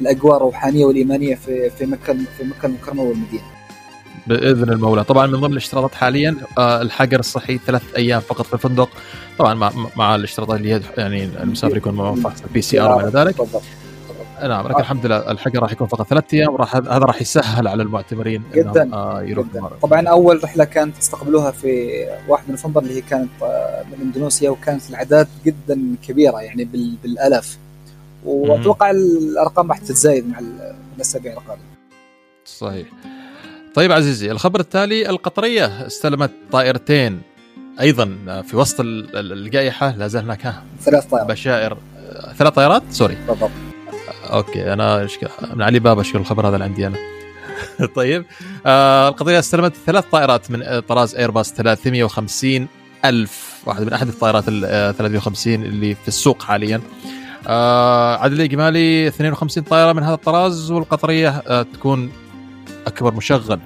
الاجواء الروحانية والإيمانية في في مكة في مكة المكرمة والمدينة. بإذن المولى. طبعا من ضمن الاشتراطات حاليا آه، الحجر الصحي ثلاث أيام فقط في الفندق. طبعا مع مع الاشتراطات اللي هي يعني المسافر يكون معه فحص PCR وما ذلك. نعم لكن الحمد لله الحجر راح يكون فقط ثلاث أيام وراح هذا راح يسهل على المعتمرين جدا آه يروحوا طبعا أول رحلة كانت استقبلوها في 1 نوفمبر اللي هي كانت آه، من إندونيسيا وكانت الأعداد جدا كبيرة يعني بالالاف وأتوقع الأرقام راح تتزايد مع الأسابيع القادمة. صحيح. طيب عزيزي الخبر التالي القطرية استلمت طائرتين أيضا في وسط الجائحة لا زال هناك ثلاث طائرات. بشائر ثلاث طائرات؟ sorry. بالضبط. okay أنا من علي بابا أشكر الخبر هذا اللي عندي أنا. طيب آه القطرية استلمت ثلاث طائرات من طراز إيرباص 350 ألف واحدة من أحد الطائرات ال 350 اللي في السوق حاليا. آه عدد الإجمالي 52 طائرة من هذا الطراز والقطرية آه تكون أكبر مشغل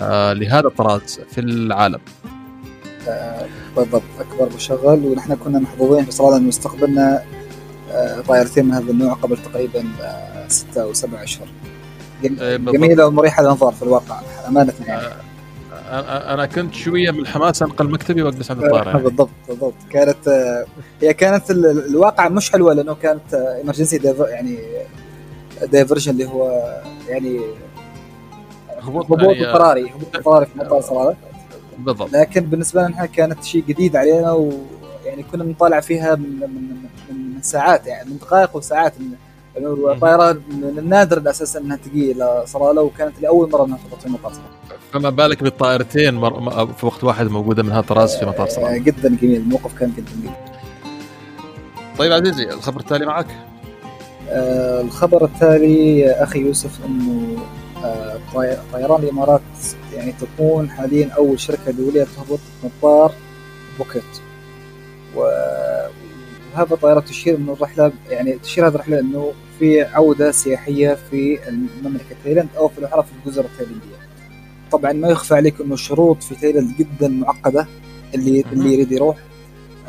آه لهذا الطراز في العالم. آه بالضبط أكبر مشغل ونحن كنا محظوظين بصراحة أنه استقبلنا آه، طائرتين من هذا النوع قبل تقريبا آه، ستة أو سبع أشهر. إيه، جميلة ومريحة للأنظار في الواقع أمانة يعني. آه، أنا كنت شوية من الحماس أنقل مكتبي وأجلس عند الطائرة يعني. بالضبط. بالضبط كانت هي كانت الواقع مش حلوة لأنه كانت ايمرجنسي يعني دايفرجن اللي هو يعني هبوط هبوط اضطراري هبوط اضطراري في مطار صراحة. بالضبط. لكن بالنسبة لنا كانت شيء جديد علينا ويعني كنا بنطالع فيها من من من ساعات يعني من دقائق وساعات الطائرة من النادر الأساس إنها تجي لصلاله وكانت لأول مرة إنها تهبط في مطار صلاله فما بالك بالطائرتين مر... في وقت واحد موجودة من الطراز في مطار صلاله آه، جدا جميل الموقف كان جدا جميل. طيب عزيزي الخبر التالي معك. آه الخبر التالي أخي يوسف إنه طيران الإمارات يعني تكون حاليا أول شركة دولية تهبط مطار بوكيت. و وهذا طائرة تشير إنه الرحلة يعني تشير هذه الرحلة إنه في عودة سياحية في المملكة تايلاند أو في الأحرى في الجزر التايلاندية. طبعا ما يخفى عليك إنه الشروط في تايلاند جدا معقدة اللي اللي يريد يروح.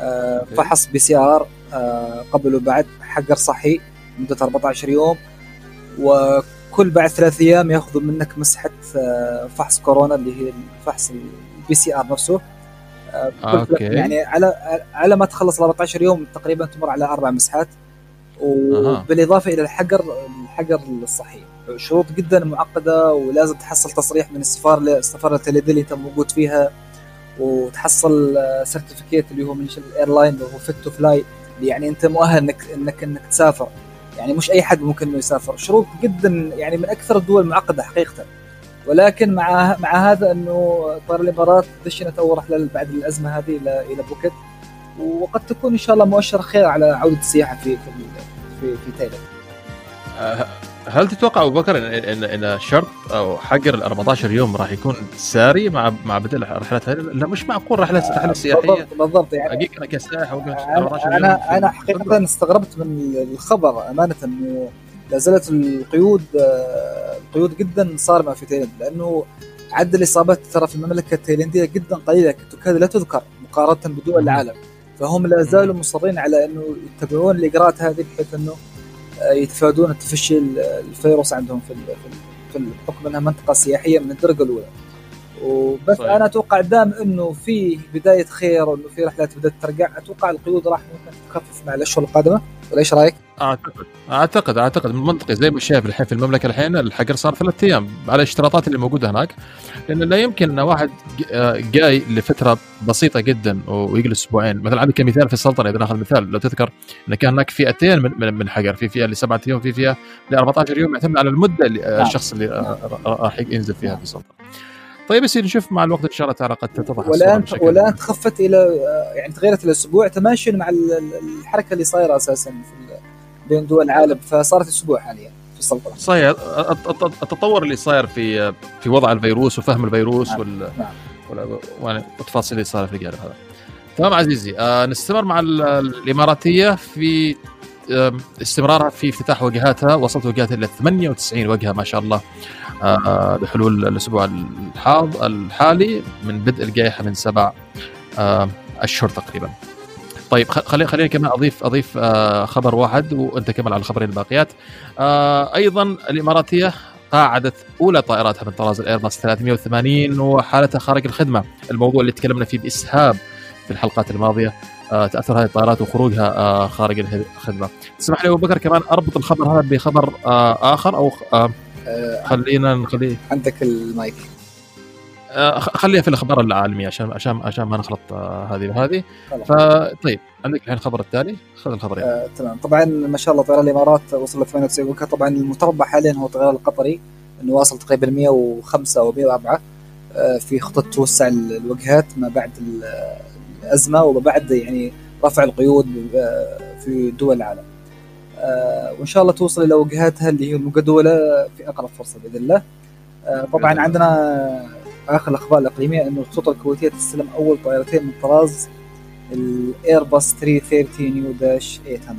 آه فحص PCR آه قبل وبعد حجر صحي مدة 14 يوم. وكل بعد ثلاث أيام ياخذوا منك مسحة آه فحص كورونا اللي هي فحص ال PCR نفسه okay. يعني على على ما تخلص 14 يوم تقريبا تمر على أربع مسحات. وبالإضافة إلى الحجر الحجر الصحي شروط جدا معقدة ولازم تحصل تصريح من السفارة السفارة اللي انت موجود فيها. وتحصل certificate اللي هو من ال airline اللي هو fit to fly يعني أنت مؤهل إنك إنك إنك تسافر. يعني مش أي حد ممكن إنه يسافر. شروط جدا يعني من أكثر الدول معقدة حقيقه ولكن مع مع هذا إنه طيران الإمارات دشنت اول رحله بعد الأزمة هذه إلى إلى بوكيت. وقد تكون إن شاء الله مؤشر خير على عودة السياحة في في في, في تايلاند. هل تتوقع أبو بكر ان ان إن شرط أو حجر ال 14 يوم راح يكون ساري مع مع بدء رحلات هذه؟ لا مش معقول رحله رحلة سياحية. بالضبط بالضبط يعني حقيقه أنا كسائح أنا أنا حقيقة استغربت من الخبر أمانة إنه لا زالت القيود آه، القيود جدا صارمة في تايلاند لأنه عدد الإصابات ترى في المملكة التايلاندية جدا قليله تكاد لا تذكر مقارنة بدول العالم. فهم لا زالوا مصرين على إنه يتبعون الإجراءات هذه بحيث إنه آه، يتفادون تفشي الفيروس عندهم في في الحكم إنها منطقة سياحية من الدرجة الأولى. وبس صحيح. أنا أتوقع دام إنه في بداية خير وإنه في رحلات بدأت ترجع أتوقع القيود راح ممكن تخفف مع الأشهر القادمة ولا إيش رأيك؟ أعتقد أعتقد أعتقد من منطقي زي ما شايف الحين في المملكة الحين الحجر صار ثلاث أيام على الاشتراطات اللي موجودة هناك لأنه لا يمكن إن واحد جاي لفترة بسيطة جدا ويجلس أسبوعين مثلا عندك كمثال في السلطنة إذا نأخذ مثال لو تذكر إن كان هناك فئتين من من حجر في فئة لسبعة أيام في فئة ل 14 يوم يعتمد على المدة اللي نعم. الشخص اللي راح ينزل فيها في السلطنة طيب يصير نشوف مع الوقت إن شاء الله تعالى قد تتضح والان والآن تخفت إلى يعني تغيرت إلى أسبوع تماشيا مع الحركة اللي صايرة أساسا في بين دول العالم. فصارت أسبوع حاليا في السلطنة. صحيح. التطور اللي صاير في في وضع الفيروس وفهم الفيروس نعم. وال نعم. والتفاصيل اللي صارت في الجانب هذا. تمام عزيزي. آه نستمر مع الإماراتية في استمرارها في افتتاح وجهاتها وصلت وجهاتها إلى 98 وجهة ما شاء الله. آه بحلول الأسبوع الحاض الحالي من بدء الجائحة من سبع آه أشهر تقريبا. طيب خليني خليني كمان اضيف أضيف آه خبر واحد وأنت كمل على الخبرين الباقيات. أيضا الإماراتية قاعدت أولى طائراتها من طراز الأيرباص 380 وحالتها خارج الخدمة، الموضوع اللي تكلمنا فيه بإسهاب في الحلقات الماضية تأثر هذه الطائرات وخروجها خارج الخدمة. تسمح لي أبو بكر كمان أربط الخبر هذا بخبر آخر أو خلينا نخليه. عندك المايك. خليها في الأخبار العالميه عشان عشان عشان ما نخلط هذه وهذه. فطيب عندك الحين الخبر التالي؟ خذ الخبر يعني. آه، تمام. طبعا ما شاء الله طيران الإمارات وصل ل 98 وكان طبعا المتربع حاليا هو الطيران القطري إنه واصل تقريبا 105 أو 104 آه في خطة توسع الوجهات ما بعد الأزمة وما بعد يعني رفع القيود في دول العالم. آه، وإن شاء الله توصل إلى وجهاتها اللي هي المجدوله في أقرب فرصة بإذن الله. آه، طبعا عندنا آخر الأخبار الإقليمية إنه الخطوط الكويتية تستلم أول طائرتين من طراز الايرباص 330 نيو داش 800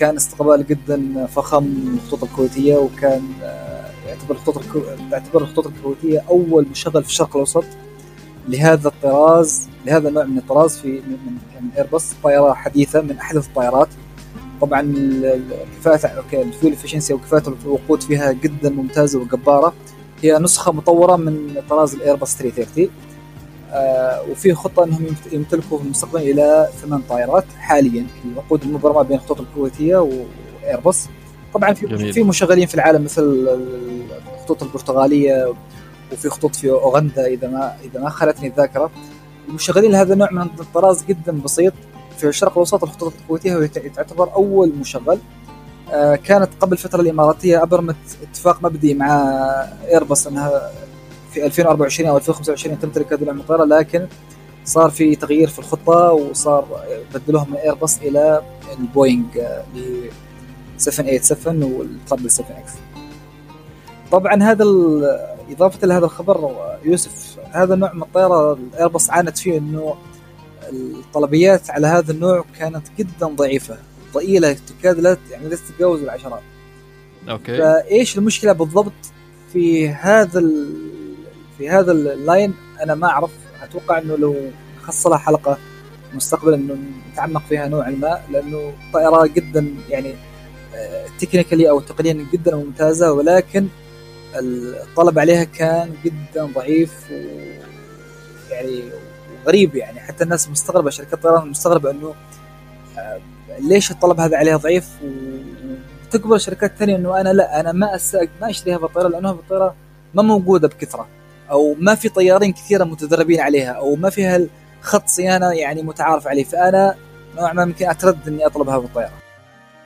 كان استقبال جدا فخم من الخطوط الكويتية وكان آه، يعتبر الخطوط الكو... تعتبر الخطوط الكويتية أول مشغل في الشرق الأوسط لهذا الطراز لهذا النوع من الطراز في من, من ايرباص طائره حديثة من أحدث الطائرات طبعا كفاءة ال fuel efficiency وكفاءة الوقود فيها جدا ممتازة وجبارة. هي نسخة مطورة من طراز الايرباص 330 آه وفي خطة إنهم يمتلكوا في المستقبل إلى ثمان طائرات حاليا. العقود المبرمة بين الخطوط الكويتية وايرباص طبعا في جميل. في مشغلين في العالم مثل الخطوط البرتغالية وفي خطوط في أوغندا إذا ما إذا ما خلتني الذاكرة. المشغلين لهذا النوع من الطراز جدا بسيط. في الشرق الأوسط الخطوط الكويتيه تعتبر أول مشغل. آه، كانت قبل الفترة الإماراتية أبرمت اتفاق مبدئي مع ايرباص أنها في 2024 أو 2025 تمتلك هذه الطائره لكن صار في تغيير في الخطة وصار بدلوها من ايرباص إلى البوينغ ل 787 وال triple 7 X. طبعا هذا إضافة لهذا الخبر يوسف هذا النوع من الطائره الايرباص عانت فيه إنه الطلبيات على هذا النوع كانت جدا ضعيفة. ضئيلة تكاد لا يعني لا تتجاوز العشرات okay. فإيش المشكلة بالضبط في هذا في هذا ال line أنا ما أعرف. أتوقع إنه لو خص حلقة مستقبلا إنه نتعمق فيها نوعا ما لأنه طائرة جدا يعني تكنيكالي أو تقنيا جدا ممتازة ولكن الطلب عليها كان جدا ضعيف و يعني غريب يعني. حتى الناس مستغربة شركات الطيران مستغربة إنه آه، ليش الطلب هذا عليها ضعيف؟ وتكبر شركات ثانية إنه أنا لا أنا ما أسأل ما الطيارة لأنه هذه الطيارة ما موجودة بكثرة أو ما في طيارين كثيرة متدربين عليها أو ما فيها خط صيانة يعني متعارف عليه. فأنا نوعا ما يمكن اتردد إني أطلب هذه الطيارة.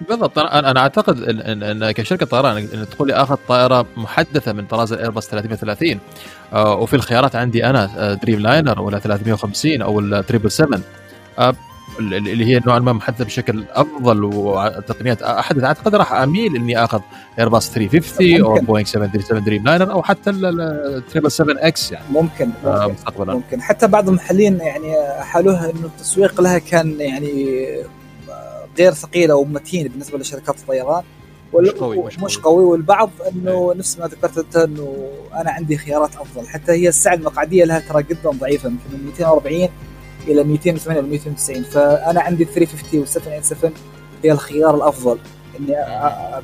بالضبط أنا أعتقد ان, إن, إن كشركة طيران ان تقول لي آخذ طائرة محدثة من طراز الايرباص 330 آه وفي الخيارات عندي أنا Dreamliner ولا 350 أو ال triple 7 آه اللي هي نوعا ما محدثة بشكل أفضل وتقنيات احدث أعتقد راح أميل إني آخذ ايرباس 350 أو بوينغ 737 Dreamliner أو حتى ال triple 7 X يعني. ممكن آه مستقبلا. ممكن. حتى بعض المحللين يعني حالوها إنه التسويق لها كان يعني غير ثقيل أو متين بالنسبة لشركات الطيران مش قوي مش, مش قوي والبعض إنه إيه. نفس ما ذكرت أنت إنه أنا عندي خيارات أفضل حتى هي السعه المقعدية لها ترى جدا ضعيفة يمكن من 240 إلى 280 أو 290 فأنا عندي 350 وال 787 هي الخيار الأفضل إني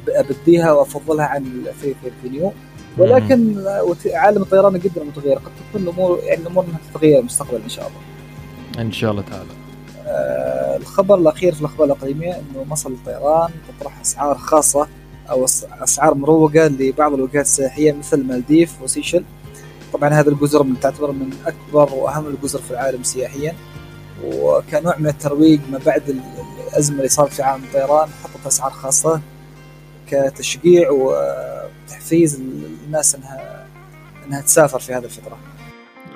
أبديها وأفضلها عن ال 330 نيو ولكن عالم الطيران جدا متغير قد تكون الأمور يعني الأمور تتغير مستقبلا إن شاء الله. إن شاء الله تعالى. آه، الخبر الأخير في الأخبار الإقليمية إنه مصر للطيران تطرح أسعار خاصة أو أسعار مروقة لبعض الوجهات السياحية مثل المالديف وسيشل طبعا هذه الجزر من تعتبر من أكبر وأهم الجزر في العالم سياحيا وكنوع من الترويج ما بعد الأزمة اللي صارت في عالم الطيران حطت أسعار خاصة كتشجيع وتحفيز الناس انها إنها تسافر في هذه الفترة.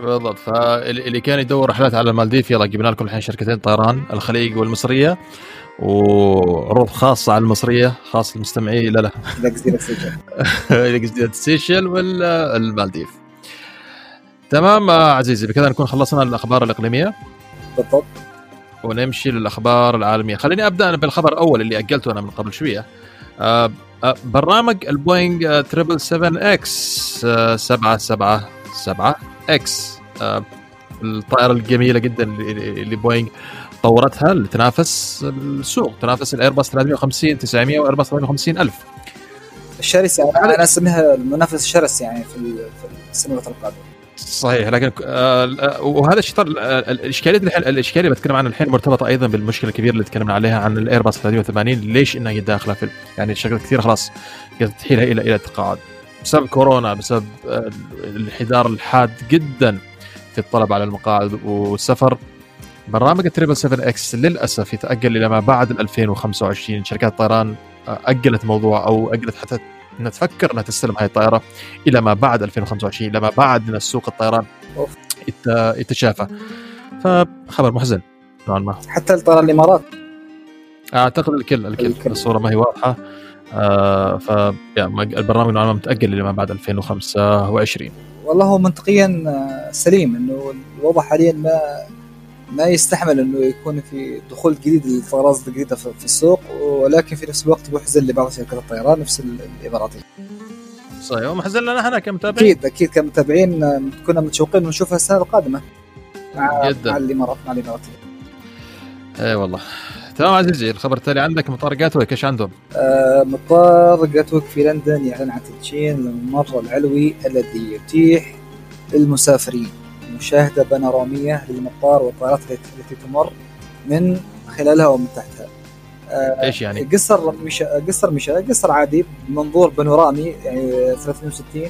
بالضبط. فاللي كان يدور رحلات على المالديف يلا جبنا لكم الحين شركتين طيران الخليج والمصرية وعروض خاصه على المصرية خاصه للمستمعين لا لا. جزيره سيشل والمالديف. تمام عزيزي بكذا نكون خلصنا الأخبار الإقليمية. بالضبط. ونمشي للأخبار العالمية. خليني أبدأ بالخبر الأول اللي أجلته أنا من قبل شوية. آه، آه، برنامج البوينغ 777 X 777 X الطائرة الجميلة جدا اللي بوينغ طورتها لتنافس السوق تنافس الايرباص 350 900 وايرباص 350 ألف. الشرسة أنا أسميها المنافس الشرس يعني في السنوات القادمه صحيح لكن آه وهذا الشيء الإشكالية الإشكالية اللي بتكلم عنها الحين مرتبطة أيضا بالمشكلة الكبيرة اللي تكلمنا عليها عن الايرباص 380 ليش إنها هي داخلة في يعني شغلات كثير خلاص تحيلها إلى إلى التقاعد. بسبب كورونا بسبب الانحدار الحاد جدا في الطلب على المقاعد والسفر. برنامج ال triple 7 X للأسف يتأجل إلى ما بعد 2025 شركات الطيران أجلت موضوع أو أجلت حتى انها تفكر إنها تستلم هذه الطائره إلى ما بعد 2025 إلى ما بعد من السوق الطيران يتشافى. فخبر محزن نوعا ما. حتى الطيران الإمارات. أعتقد الكل الكل, الكل. الصورة ما هي واضحة. آه ف يعني البرنامج نوعا ما متأجل إلى ما بعد 2025 والله هو منطقيا آه، سليم إنه الوضع حاليا ما ما يستحمل إنه يكون في دخول جديد للطيارات الجديدة في السوق ولكن في نفس الوقت محزن لبعض شركات الطيران نفس الاماراتيه. صحيح ومحزن لنا إحنا كمتابعين أكيد أكيد كمتابعين كنا متشوقين نشوفها السنة القادمة مع جدا. مع الامارات مع الاماراتيه. اي والله تمام عزيزي الخبر التالي عندك مطار جاتويك إيش عندهم؟ آه مطار جاتويك في لندن يعلن عن تدشين الممر العلوي الذي يتيح للمسافرين مشاهدة بانورامية للمطار والطائرات التي تمر من خلالها ومن تحتها آه إيش يعني؟ قصر مش قصر مش قصر عادي بمنظور بانورامي يعني 360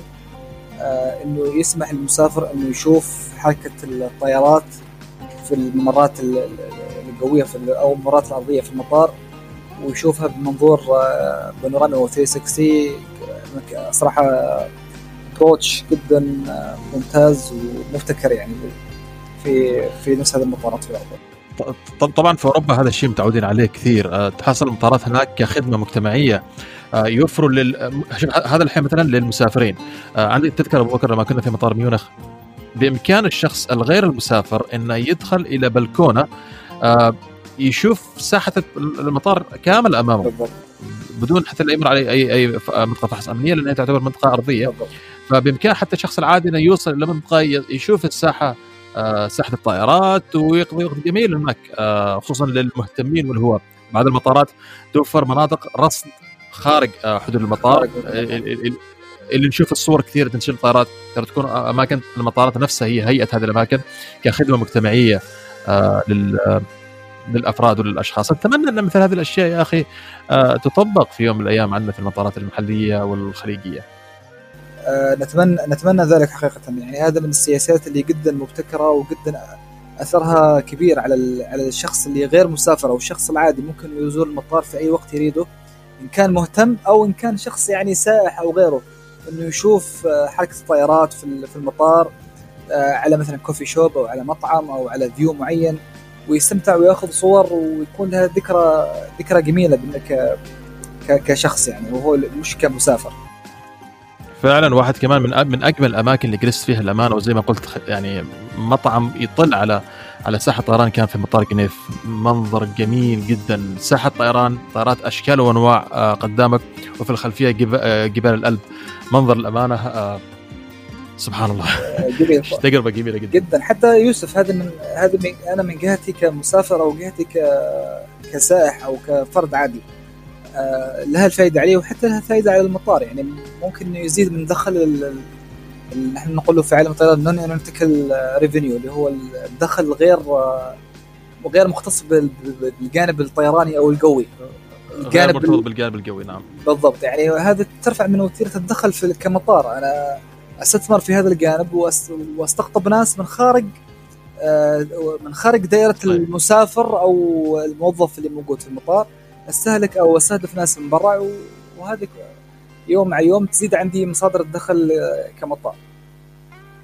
آه إنه يسمح للمسافر إنه يشوف حركة الطيارات في الممرات القوية في أو الممرات الارضية في المطار ويشوفها بمنظور آه بانورامي أو 360 صراحة ابروتش جدا ممتاز ومبتكر يعني في في نفس هذه المطارات في اوروبا طبعا في أوروبا هذا الشيء متعودين عليه كثير. آه، تحصل المطارات هناك كخدمة مجتمعية آه، يوفروا لل هذا الحين مثلا للمسافرين. آه، عندي تذكر أبو بكر لما كنا في مطار ميونخ؟ بإمكان الشخص الغير المسافر إنه يدخل إلى بلكونة يشوف ساحة المطار كامل أمامه. بالضبط. بدون حتى لا يمر عليه اي أي منطقة فحص أمنية لأنها تعتبر منطقة أرضية. بالضبط. فبإمكان حتى الشخص العادي إنه يوصل إلى منطقة يشوف الساحة آه، ساحة الطائرات ويقضي وقت جميل هناك آه، خصوصا للمهتمين والهواة بعض المطارات توفر مناطق رصد خارج آه، حدود المطار. اللي نشوف الصور كثير تنشر الطائرات ترى تكون أماكن المطارات نفسها هي هيئة هذه الأماكن كخدمة مجتمعية. لل للأفراد وللأشخاص. أتمنى أن مثل هذه الأشياء يا أخي تطبق في يوم من الأيام عندنا في المطارات المحلية والخليجية. آه، نتمنى نتمنى ذلك حقيقة. يعني هذا من السياسات اللي جدا مبتكرة وجدا أثرها كبير على على الشخص اللي غير مسافر أو الشخص العادي ممكن يزور المطار في أي وقت يريده إن كان مهتم أو إن كان شخص يعني سائح أو غيره إنه يشوف آه، حركة الطائرات في المطار. آه، على مثلا كوفي شوب أو على مطعم أو على فيو معين ويستمتع ويأخذ صور ويكون لها ذكرى ذكرى جميلة كشخص يعني وهو مش كمسافر. فعلا واحد كمان من من أجمل الأماكن اللي جلست فيها الأمانة وزي ما قلت يعني مطعم يطل على على ساحة طيران كان في مطار جنيف منظر جميل جدا. ساحة طيران طائرات أشكال وأنواع آه، قدامك وفي الخلفية آه، جبال الألب. منظر الأمانة آه، سبحان الله. تجربة جميلة جدا. جدا. حتى يوسف هذا من هذا من أنا من جهتي كمسافر أو جهتي كسائح أو كفرد عادي آه، لها الفائده عليه وحتى لها فائده على المطار. يعني ممكن إنه يزيد من دخل ال نحن نقول في عالم الطيران non-aeronautical revenue اللي هو الدخل غير غير مختص بالجانب الطيراني أو الجوي الجانب مرتبط بالجانب الجوي نعم. بالضبط. يعني هذا ترفع من وتيرة الدخل في كمطار. أنا أستثمر في هذا الجانب وأستقطب ناس من خارج آه، من خارج دائرة المسافر أو الموظف اللي موجود في المطار. أستهلك أو أستهدف ناس من برا وهذه يوم مع يوم تزيد عندي مصادر الدخل كمطار.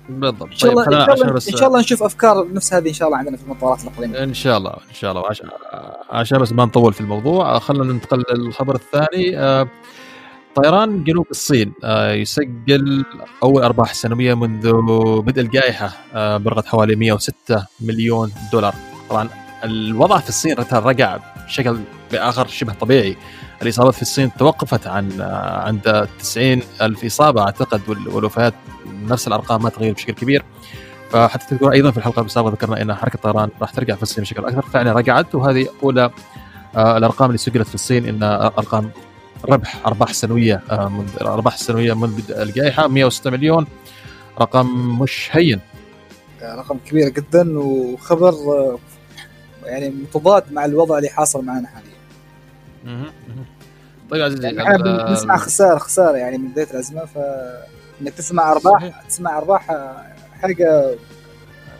بالضبط. إن شاء طيب إن شاء عشان الله, بس إن شاء الله نشوف أفكار نفس هذه إن شاء الله عندنا في المطارات الاقليميه إن شاء الله إن شاء الله. عشان عشان بس ما نطول في الموضوع. خلينا ننتقل للخبر الثاني. آه، طيران جنوب الصين آه، يسجل أول أرباح سنوية منذ بدء الجائحة آه، بلغت حوالي 106 مليون دولار. طبعا الوضع في الصين رجع بشكل بآخر شبه طبيعي. الاصابات في الصين توقفت عن عند 90 ألف إصابة أعتقد والوفيات نفس الأرقام ما تغير بشكل كبير. فحتى تذكرون أيضا في الحلقة السابقة ذكرنا إن حركة الطيران راح ترجع في الصين بشكل أكثر. فعلا رجعت وهذه أولى آه، الأرقام اللي سجلت في الصين إن أرقام ربح أرباح سنوية آه، منذ أرباح سنوية منذ بدء الجائحة 106 مليون رقم مش هين. رقم كبير جدا وخبر آه، يعني متضاد مع الوضع اللي حاصل معنا حاليا. طيب عزيزي يعني إحنا نسمع خسارة خسارة يعني من بداية الأزمة ف إنك تسمع أرباح صحيح. تسمع أرباح حاجة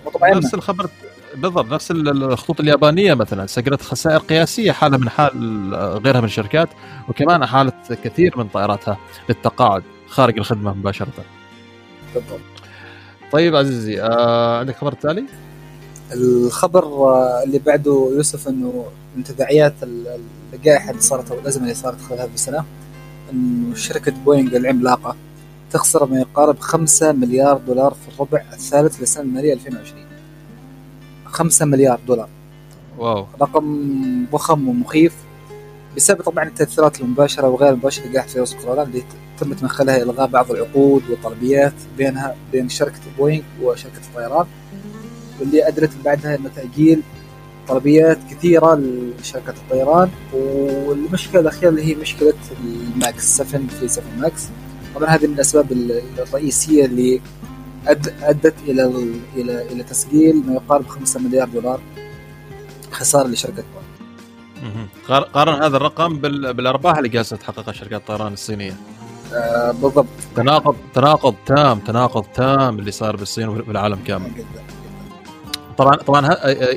مطمئنة. نفس الخبر بالضبط نفس الخطوط اليابانية مثلا سجلت خسائر قياسية حالة من حال غيرها من الشركات وكمان أحالت كثير من طائراتها للتقاعد خارج الخدمة مباشرة. بالضبط. طيب عزيزي آه عندك خبر تالي؟ الخبر اللي بعده يوسف إنه من تداعيات الجائحه اللي صارت أو الأزمة اللي صارت خلال هذه السنة إنه شركة بوينغ العملاقة تخسر ما يقارب 5 مليار دولار في الربع الثالث للسنه المالية 2020 5 مليار دولار. واو. رقم ضخم ومخيف بسبب طبعا التأثيرات المباشرة وغير المباشرة لجائحه فيروس كورونا اللي تم تمثلها الغاء بعض العقود والطلبيات بينها بين شركة بوينغ وشركة الطيران واللي ادت بعدها إنه تأجيل طلبيات كثيرة لشركة الطيران. والمشكلة الأخيرة اللي هي مشكلة الماكس 7 في 7 ماكس. طبعا هذه من الأسباب الرئيسية اللي أدت إلى إلى إلى تسجيل ما يقارب 5 مليار دولار خسارة لشركة بوينغ. قارن هذا الرقم بالأرباح اللي جالسة تحققها شركات الطيران الصينية. آه بالضبط تناقض تناقض تام تناقض تام اللي صار بالصين وفي العالم كامل. طبعا طبعا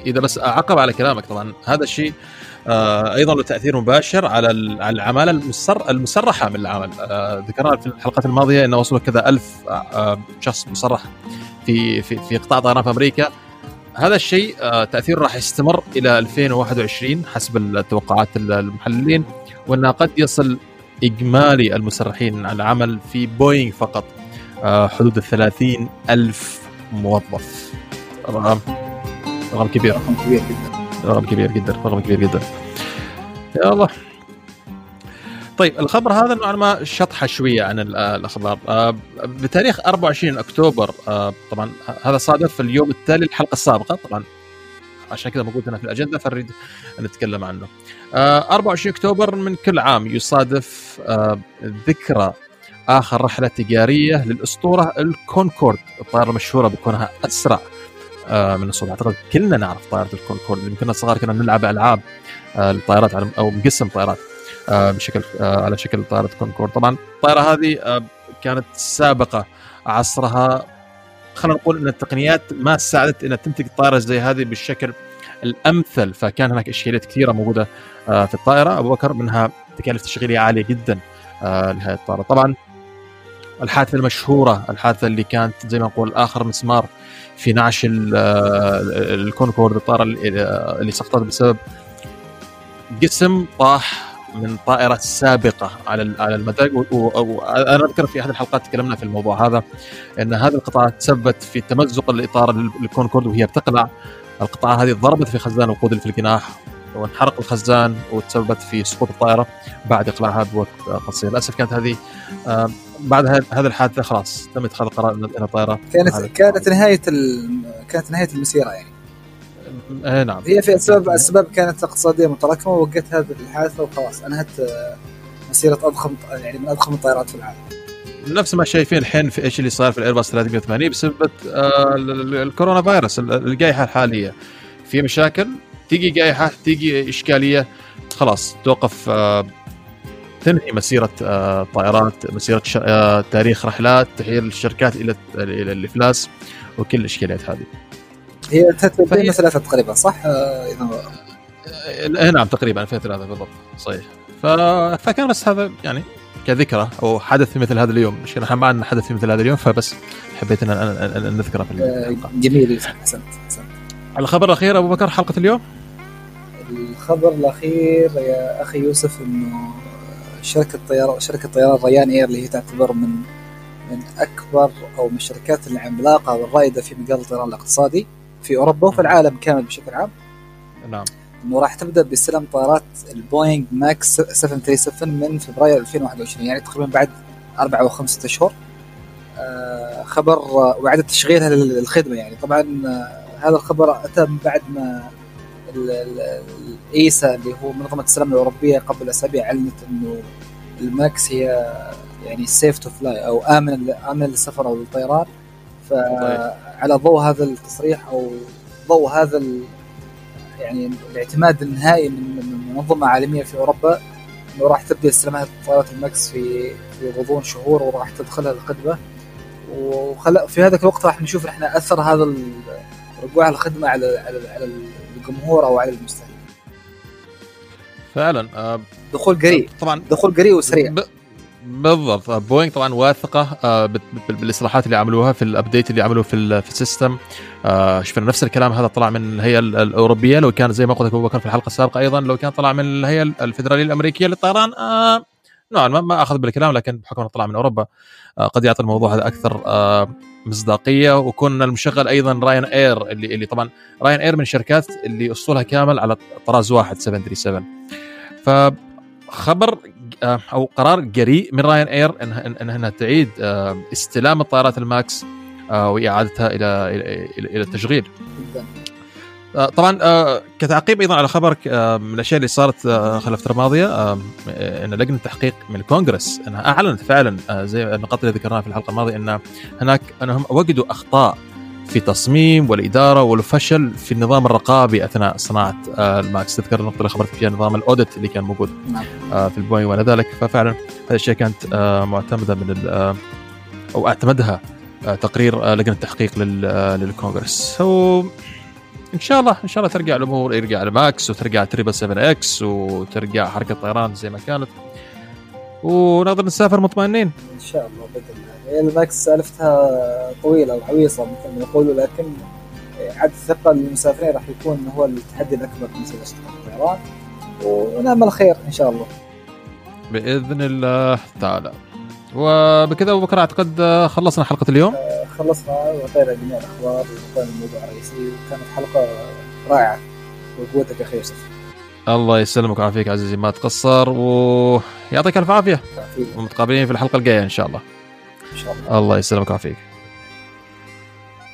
إذا بس أعقب على كلامك طبعا هذا الشيء أيضا له تاثير مباشر على العمالة المسر المسرحة من العمل. آه ذكرنا في الحلقات الماضية انه وصلوا كذا ألف آه شخص مسرح في في في قطاع طيران في أمريكا. هذا الشيء آه تاثيره راح يستمر إلى 2021 حسب التوقعات المحللين وأنه قد يصل إجمالي المسرحين على العمل في بوينغ فقط. آه حدود ال 30 ألف موظف. رقم رقم كبير. رقم كبير جدا. رقم كبير جدا رقم كبير جدا. يا الله طيب الخبر هذا نوعا ما شطحه شوية عن الأخبار. آه، بتاريخ 24 أكتوبر آه، طبعا هذا صادف في اليوم التالي الحلقة السابقة طبعا عشان كذا موجود هنا في الأجندة فنريد نتكلم عنه. 24 آه، أكتوبر من كل عام يصادف ذكرى آخر رحلة تجارية للأسطورة الكونكورد الطائرة المشهورة بكونها أسرع من الصوت أعتقد كلنا نعرف طائرة الكونكورد اللي كنا صغار كنا نلعب ألعاب آه، الطائرات أو مقسم طائرات آه، بشكل على شكل طائرة كونكورد طبعا الطائرة هذه كانت سابقة عصرها. خلينا نقول إن التقنيات ما ساعدت إنها تنتج طائرة زي هذه بالشكل الأمثل فكان هناك إشكاليات كثيرة موجودة في الطائرة. أبو بكر منها تكاليف تشغيلية عالية جدا لهذه الطائرة. طبعا الحادثة المشهورة الحادثة اللي كانت زي ما نقول آخر مسمار في نعش الكونكورد الطائرة اللي سقطت بسبب جسم طاح من طائرة سابقة على على المدرج وأنا أذكر في أحد الحلقات تكلمنا في الموضوع هذا أن هذه القطعة تسببت في تمزق الإطار الكونكورد وهي بتقلع. القطعة هذه ضربت في خزان الوقود اللي في الجناح وانحرق الخزان وتسببت في سقوط الطائرة بعد إقلاعها بوقت قصير. للأسف كانت هذه بعد هذا الحادثة خلاص تم اتخاذ القرار إن الطائرة كانت كانت نهاية. كانت نهاية المسيرة يعني. اي نعم. هي في اسباب اسباب كانت اقتصادية متراكمة ووقت هذه الحادثة وخلاص انهت آه، مسيرة أضخم يعني من أضخم الطائرات في العالم. نفس ما شايفين الحين في إيش اللي صار في الايرباص 380 بسبب آه الكورونا فيروس الجائحة الحالية. في مشاكل تيجي جائحه تيجي إشكالية خلاص توقف آه تنهي مسيرة آه، طائرات مسيرة آه، تاريخ رحلات تحيل الشركات إلى إلى الإفلاس وكل الإشكاليات هذه. هي 2003 تقريبا صح؟ إذا نعم تقريبا 2003 بالضبط صحيح. ف... فكان بس هذا يعني كذكرى أو حدث في مثل هذا اليوم مش إحنا ما عندنا حدث في مثل هذا اليوم فبس حبيت إن أن- أن- أن نذكره في الحلقة جميل يوسف احسنت احسنت الخبر الأخير أبو بكر حلقة اليوم؟ الخبر الأخير يا أخي يوسف إنه شركة طيران شركة طيران Ryanair اللي هي تعتبر من من أكبر أو من الشركات العملاقة والرائده في مجال الطيران الاقتصادي في أوروبا وفي العالم كامل بشكل عام. نعم. إنه راح تبدأ باستلام طائرات البوينغ ماكس 737 من فبراير 2021 يعني تقريبا بعد أربع أو خمسة أشهر. آه، خبر آه، وإعادة تشغيلها لل- للخدمة يعني. طبعا آه، هذا الخبر أتى من بعد ما ال- ال- ال EASA اللي هو منظمة السلامه الأوروبية قبل أسابيع أعلنت إنه الماكس هي يعني safe to fly أو امن امن للسفر أو للطيران. فعلى ضوء هذا التصريح أو ضوء هذا يعني الاعتماد النهائي من من منظمة عالمية في أوروبا إنه راح تبدأ استلامات طائرات الماكس في في غضون شهور وراح تدخلها الخدمه وخل... في هذاك الوقت راح نشوف إحنا أثر هذا رجوع الخدمة على على على الجمهور أو على المستهلك. فعلا آه، دخول قريب طبعا دخول قريب وسريع. ب... بالضبط آه، بوينغ طبعا واثقة آه، بالاصلاحات اللي عملوها في ال update اللي عملوه في ال- في ال system. آه، شفنا نفس الكلام هذا طلع من الهيئة ال- الأوروبية لو كان زي ما قلت لك أبو بكر في الحلقة السابقة أيضا لو كان طلع من الهيئة الفدراليه الأمريكية للطيران آه، نوعا ما ما أخذ بالكلام لكن بحكم إنه طلع من أوروبا آه، قد يعطي الموضوع هذا أكثر آه، مصداقية. وكون المشغل أيضا Ryanair اللي اللي طبعا Ryanair من الشركات اللي اسطولها كامل على طراز واحد 737 فخبر آه، أو قرار جريء من Ryanair انها إنها تعيد استلام الطائرات الماكس وإعادتها إلى إلى التشغيل. طبعا آه، كتعقيب أيضا على خبرك آه، من الأشياء اللي صارت آه، خلال الفترة الماضية آه، إن لجنة التحقيق من الكونغرس انها أعلنت فعلا آه، زي النقاط اللي ذكرناها في الحلقة الماضية إن هناك أنهم وجدوا أخطاء في تصميم والإدارة والفشل في النظام الرقابي أثناء صناعة آه، الماكس. تذكر النقطة اللي خبرت فيها نظام ال audit اللي كان موجود نعم. آه، في البوينغ وما ذلك. ففعلا هذه الأشياء كانت آه، معتمدة من آه، أو أعتمدها آه، تقرير آه، لجنة التحقيق لل- آه، للكونغرس. إن شاء الله إن شاء الله ترجع الأمور يرجع الماكس وترجع triple 7 X وترجع حركة الطيران زي ما كانت. ونقدر نسافر مطمئنين. إن شاء الله بإذن الله. هي الماكس سالفتها طويلة وعويصة مثل ما يقولوا لكن عد الثقة للمسافرين راح يكون هو التحدي الأكبر بالنسبة لشركة الطيران. ونامل خير إن شاء الله. بإذن الله تعالى. وبكذا أبو بكر أعتقد آه، خلصنا حلقة اليوم. خلصنا. وغطينا جميع الأخبار وغطينا الموضوع الرئيسي. وكانت حلقة رائعة. وقوتك يا أخي يوسف. الله يسلمك ويعافيك عزيزي ما تقصر ويعطيك ألف عافية. ومتقابلين في الحلقة الجاية إن شاء الله. إن شاء الله. الله يسلمك ويعافيك.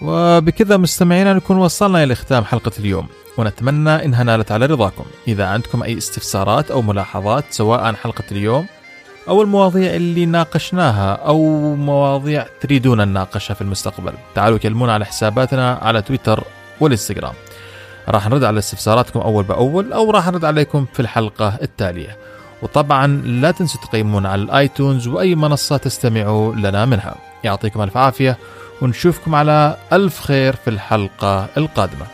وبكذا مستمعينا نكون وصلنا إلى ختام حلقة اليوم. ونتمنى إنها نالت على رضاكم. إذا عندكم أي استفسارات أو ملاحظات سواء عن حلقة اليوم أو المواضيع اللي ناقشناها أو مواضيع تريدون نناقشها في المستقبل. تعالوا كلمونا على حساباتنا على تويتر والإنستغرام. راح نرد على استفساراتكم أول بأول أو راح نرد عليكم في الحلقة التالية. وطبعا لا تنسوا تقيمونا على الآيتونز وأي منصة تستمعوا لنا منها. يعطيكم ألف عافية ونشوفكم على ألف خير في الحلقة القادمة.